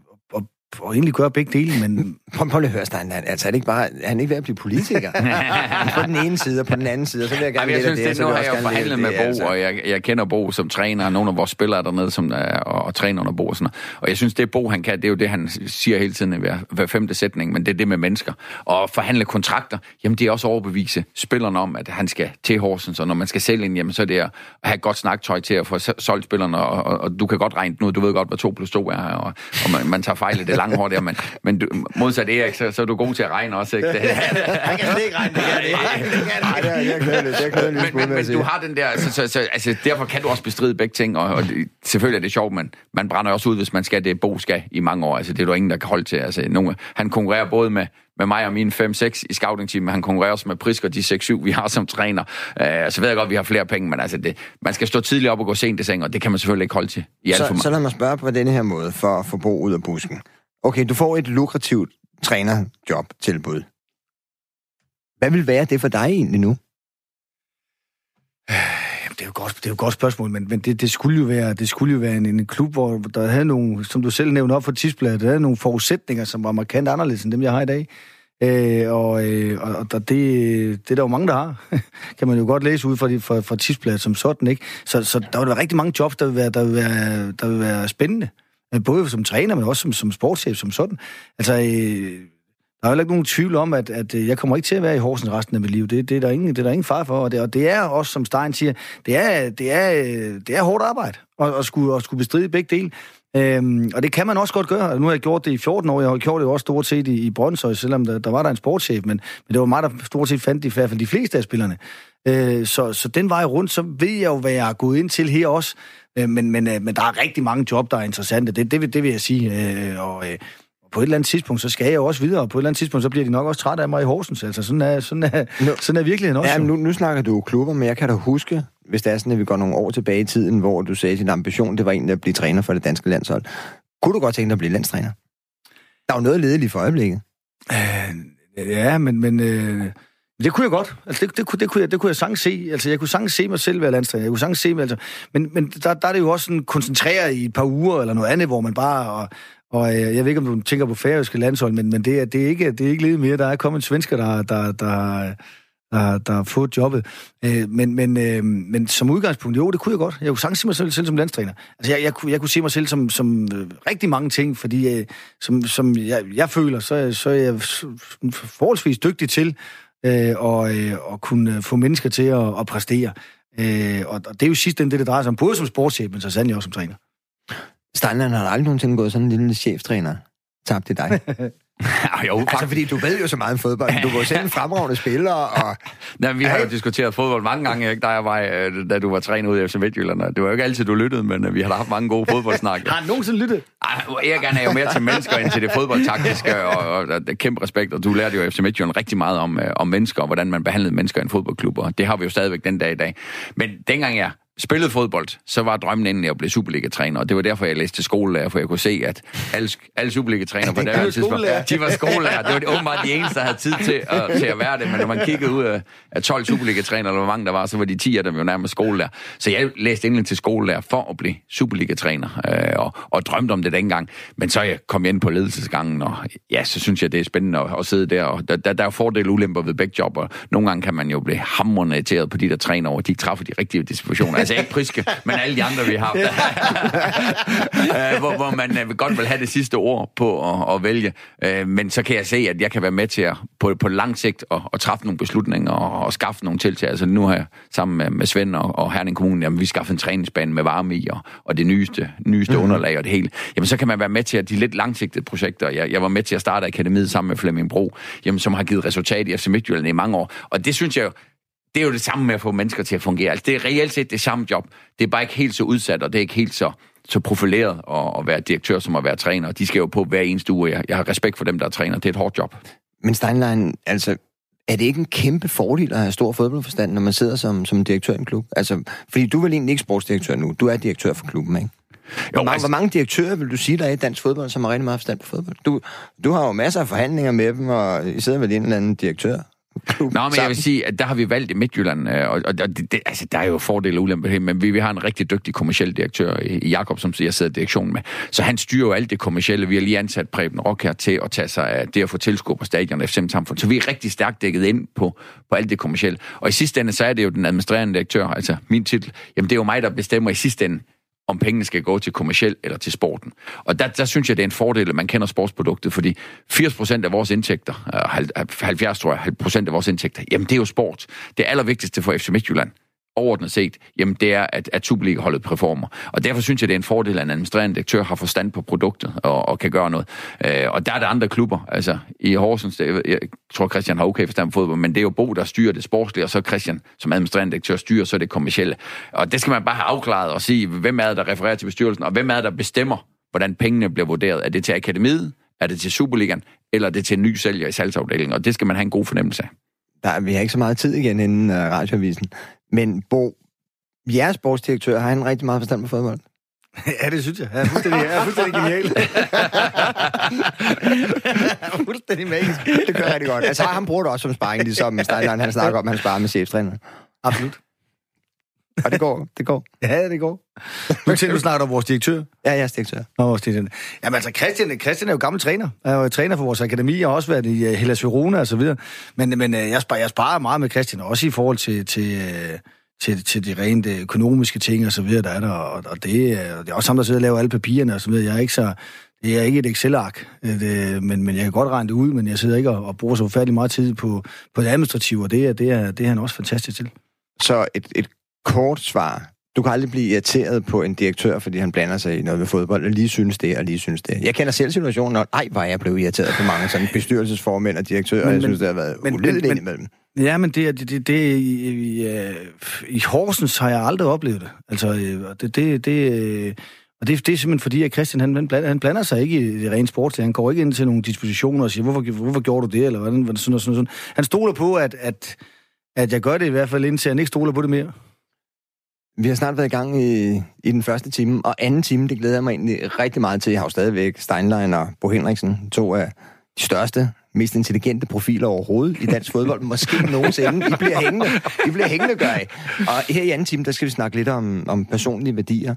C: og egentlig gøre begge dele, men...
A: Prøv, prøv lige at høre, Stein. Altså, er det ikke bare... Er han ikke ved at blive politiker? på den ene side og på den anden side, og så vil jeg gerne
B: Ej, jeg synes,
A: det,
B: det, nu har jeg jo forhandlet med Bo, altså. og jeg, jeg kender Bo som træner, og nogle af vores spillere dernede, som er, og, og træner under Bo og sådan noget. Og jeg synes, det Bo, han kan, det er jo det, han siger hele tiden i hver, hver femte sætning, men det er det med mennesker. Og forhandle kontrakter, jamen det er også overbevise spillerne om, at han skal til Horsens, og når man skal sælge ind, jamen så er det at have godt snaktøj til at få solgt spillerne, og, og, og, du kan godt regne nu, du ved godt, hvad 2 plus 2 er, og, og man, man tager fejl i det lange hår der, men men du, modsat Erik, så, så er du god til at regne også, ikke?
C: Han kan slet ikke regne, det kan det.
A: Nej, det er jeg. Det er
B: men, men, men du har den der, så, så, så, altså, derfor kan du også bestride begge ting, og, og det, selvfølgelig er det sjovt, men man brænder også ud, hvis man skal det, Bo skal i mange år. Altså, det er der ingen, der kan holde til. Altså, nogle, han konkurrerer både med, med mig og mine 5-6 i scouting-team, men han konkurrerer også med Prisk og de 6-7, vi har som træner. Uh, så ved jeg godt, at vi har flere penge, men altså det, man skal stå tidligt op og gå sent i seng, og det kan man selvfølgelig ikke holde til i alt
A: så,
B: for meget.
A: Så lad mig spørge på denne her måde, for at få Bo ud af busken. Okay, du får et lukrativt trænerjob-tilbud. Hvad vil være det for dig egentlig nu?
C: Det er jo godt, det er jo et godt spørgsmål, men, men det, det, skulle jo være, det skulle jo være en, en klub, hvor der havde nogle, som du selv nævnte op for tidsbladet, der havde nogle forudsætninger, som var markant anderledes end dem, jeg har i dag. Øh, og øh, og det, det er der jo mange, der har. kan man jo godt læse ud fra, de, fra, fra tidsbladet som sådan, ikke? Så, så der vil være rigtig mange jobs, der vil være, der vil være, der vil være spændende. Øh, både som træner, men også som, som sportschef som sådan. Altså, øh, der er heller ikke nogen tvivl om, at, at øh, jeg kommer ikke til at være i Horsens resten af mit liv. Det, det, er, der ingen, det er der ingen far for. Og det, og det er også, som Stein siger, det er, det er, det er hårdt arbejde at, at, skulle, at skulle bestride begge dele. Øhm, og det kan man også godt gøre. Nu har jeg gjort det i 14 år. Jeg har gjort det også stort set i, i Brøndshøj, selvom der, der var der en sportschef. Men, men det var mig, der stort set fandt i hvert fald de fleste af spillerne. Øh, så, så den vej rundt, så ved jeg jo, hvad jeg er gået ind til her også. Øh, men, men, øh, men der er rigtig mange job, der er interessante. Det, det, det vil jeg sige. Øh, og, øh, på et eller andet tidspunkt, så skal jeg jo også videre, og på et eller andet tidspunkt, så bliver de nok også trætte af mig i Horsens. Altså, sådan er, sådan er, nu, sådan er virkeligheden også.
A: Ja, nu, nu snakker du klubber, men jeg kan da huske, hvis det er sådan, at vi går nogle år tilbage i tiden, hvor du sagde, at din ambition, det var egentlig at blive træner for det danske landshold. Kunne du godt tænke dig at blive landstræner? Der er jo noget ledeligt for øjeblikket.
C: Øh, ja, men, men øh, det kunne jeg godt. Altså, det, det, kunne, det, kunne jeg, det kunne jeg sagtens se. Altså, jeg kunne sagtens se mig selv være landstræner. Jeg kunne sagtens se mig, altså, men, men der, der er det jo også sådan koncentreret i et par uger eller noget andet, hvor man bare... Og, og øh, jeg ved ikke, om du tænker på færøske landshold, men, men det, er, det, er ikke, det er ikke lidt mere. Der er kommet svensker, der, der, der, der, der har fået jobbet. Øh, men, men, øh, men som udgangspunkt, jo, det kunne jeg godt. Jeg kunne sagtens se mig selv, selv som landstræner. Altså, jeg, jeg, kunne, jeg kunne se mig selv som, som øh, rigtig mange ting, fordi øh, som, som jeg, jeg føler, så, så er jeg forholdsvis dygtig til øh, og, øh, og kunne få mennesker til at, at præstere. Øh, og, og det er jo sidst det, det drejer sig om, både som sportschef, men så sandelig også som træner.
A: Steinland har aldrig nogensinde gået sådan en lille cheftræner tabt i dig.
B: Ja, jo,
A: altså, fordi du ved jo så meget om fodbold. Du var selv en fremragende spiller. Og...
B: Nej, vi har jo diskuteret fodbold mange gange, ikke? Da, jeg var, øh, da du var træner ude i FC Midtjylland. Det var jo ikke altid, du lyttede, men øh, vi har haft mange gode fodboldsnak.
C: har du nogensinde lyttet?
B: Jeg gerne er jo mere til mennesker end til det fodboldtaktiske, og, og, og, og kæmpe respekt. Og du lærte jo FC Midtjylland rigtig meget om, øh, om mennesker, og hvordan man behandlede mennesker i en fodboldklub, og det har vi jo stadigvæk den dag i dag. Men dengang jeg spillede fodbold, så var drømmen endelig at blive Superliga-træner, og det var derfor, jeg læste til skolelærer, for jeg kunne se, at alle, alle Superliga-træner på det tidspunkt, de var skolelærer. Det var det åbenbart de eneste, der havde tid til at, til at være det, men når man kiggede ud af, af 12 Superliga-træner, eller hvor mange der var, så var de 10 af dem jo nærmest skolelærer. Så jeg læste endelig til skolelærer for at blive Superliga-træner, øh, og, og drømte om det dengang. Men så jeg kom ind på ledelsesgangen, og ja, så synes jeg, det er spændende at, at sidde der, og der, der, der er fordele og ulemper ved begge job, og nogle gange kan man jo blive hammerende irriteret på de der træner, og de ikke træffer de rigtige dispositioner altså ikke Priske, men alle de andre, vi har haft. uh, hvor, hvor man uh, godt vil have det sidste ord på at, at vælge. Uh, men så kan jeg se, at jeg kan være med til at på, på lang sigt at, at træffe nogle beslutninger og, og skaffe nogle tiltag. Altså nu har jeg sammen med, med Svend og, og Herning Kommune, jamen, vi skaffet en træningsbane med varme i og, og det nyeste, nyeste mm-hmm. underlag og det hele. Jamen så kan man være med til at de lidt langsigtede projekter. Jeg, jeg var med til at starte akademiet sammen med Flemming Bro, jamen, som har givet resultat i FC Midtjylland i mange år. Og det synes jeg det er jo det samme med at få mennesker til at fungere. Altså, det er reelt set det samme job. Det er bare ikke helt så udsat, og det er ikke helt så, så profileret at, at være direktør som at være træner. De skal jo på hver eneste uge. Jeg, jeg har respekt for dem, der er træner. Det er et hårdt job.
A: Men Steinlein, altså, er det ikke en kæmpe fordel at have stor fodboldforstand, når man sidder som, som direktør i en klub? Altså, fordi du er vel egentlig ikke sportsdirektør nu. Du er direktør for klubben, ikke? Hvor, mange, altså... hvor mange direktører vil du sige, der er i dansk fodbold, som har rigtig meget forstand på fodbold? Du, du har jo masser af forhandlinger med dem, og I sidder vel en eller anden direktør
B: Nå, men sammen. jeg vil sige, at der har vi valgt i Midtjylland, øh, og, og det, det, altså, der er jo fordele og ulemper men vi, vi har en rigtig dygtig kommersiel direktør i Jakob, som jeg sidder i direktionen med. Så han styrer jo alt det kommercielle. Vi har lige ansat Preben Rock her til at tage sig af det at få tilskuer på stadion og FM-samfund. Så vi er rigtig stærkt dækket ind på, på alt det kommercielle. Og i sidste ende, så er det jo den administrerende direktør, altså min titel. Jamen, det er jo mig, der bestemmer i sidste ende, om pengene skal gå til kommersiel eller til sporten. Og der, der synes jeg, det er en fordel, at man kender sportsproduktet, fordi 80% af vores indtægter, øh, 70 tror jeg, procent af vores indtægter, jamen det er jo sport. Det allervigtigste for FC Midtjylland, overordnet set, jamen det er, at, at Superliga-holdet performer. Og derfor synes jeg, det er en fordel, at en administrerende direktør har forstand på produktet og, og kan gøre noget. Øh, og der er der andre klubber. Altså i Horsens, det, jeg tror Christian har okay forstand på fodbold, men det er jo Bo, der styrer det sportslige, og så Christian som administrerende direktør styrer så det kommercielle. Og det skal man bare have afklaret og sige, hvem er det, der refererer til bestyrelsen, og hvem er det, der bestemmer, hvordan pengene bliver vurderet. Er det til akademiet? Er det til Superligaen? Eller er det til en ny sælger i salgsafdelingen? Og det skal man have en god fornemmelse af.
A: Der, vi har ikke så meget tid igen inden uh, radioavisen. Men Bo, jeres sportsdirektør, har han rigtig meget forstand på fodbold?
C: Ja, det synes jeg. Han er fuldstændig, jeg er fuldstændig genial. fuldstændig magisk.
A: Det kører rigtig godt. Altså, han bruger det også som sparring, ligesom Steinlein, han snakker om, at han sparer med chefstræner.
C: Absolut.
A: Og det går, det går.
C: Ja, det går. Nu til, du snakker om vores direktør.
A: Ja, jeg er direktør.
C: Nå, vores direktør. Jamen altså, Christian, Christian er jo gammel træner. Han er jo træner for vores akademi, og har også været i uh, Hellas Verona og så videre. Men, men uh, jeg, sparer, jeg sparer meget med Christian, også i forhold til, til, uh, til, til de rent økonomiske ting og så videre, der er der, og, og det, er, det er også ham, der sidder og laver alle papirerne og så videre. Jeg er ikke så, det er ikke et Excel-ark, det, men, men jeg kan godt regne det ud, men jeg sidder ikke og, og bruger så forfærdelig meget tid på, på det administrative, og det er, det, er, det er han også fantastisk til.
A: Så et, et kort svar. Du kan aldrig blive irriteret på en direktør, fordi han blander sig i noget med fodbold, og lige synes det, og lige synes det. Jeg kender selv situationen, og ej, var jeg blevet irriteret på mange sådan bestyrelsesformænd og direktører, men, jeg synes, det har været men, uledeligt men, indimellem.
C: Ja, men det, det, det, det i, i, i Horsens har jeg aldrig oplevet det. Altså, det, det, det, og det, det er simpelthen fordi, at Christian han, blander, han blander sig ikke i det rene sport. Han går ikke ind til nogle dispositioner og siger, hvorfor, hvorfor gjorde du det, eller hvordan, sådan, sådan, sådan. Han stoler på, at, at, at jeg gør det i hvert fald, indtil han ikke stoler på det mere.
A: Vi har snart været i gang i, i den første time, og anden time, det glæder jeg mig egentlig rigtig meget til. Jeg har jo stadigvæk Steinlein og Bo Henriksen, to af de største, mest intelligente profiler overhovedet i dansk fodbold, måske nogensinde. I bliver hængende. I bliver hængende, gør I. Og her i anden time, der skal vi snakke lidt om, om personlige værdier.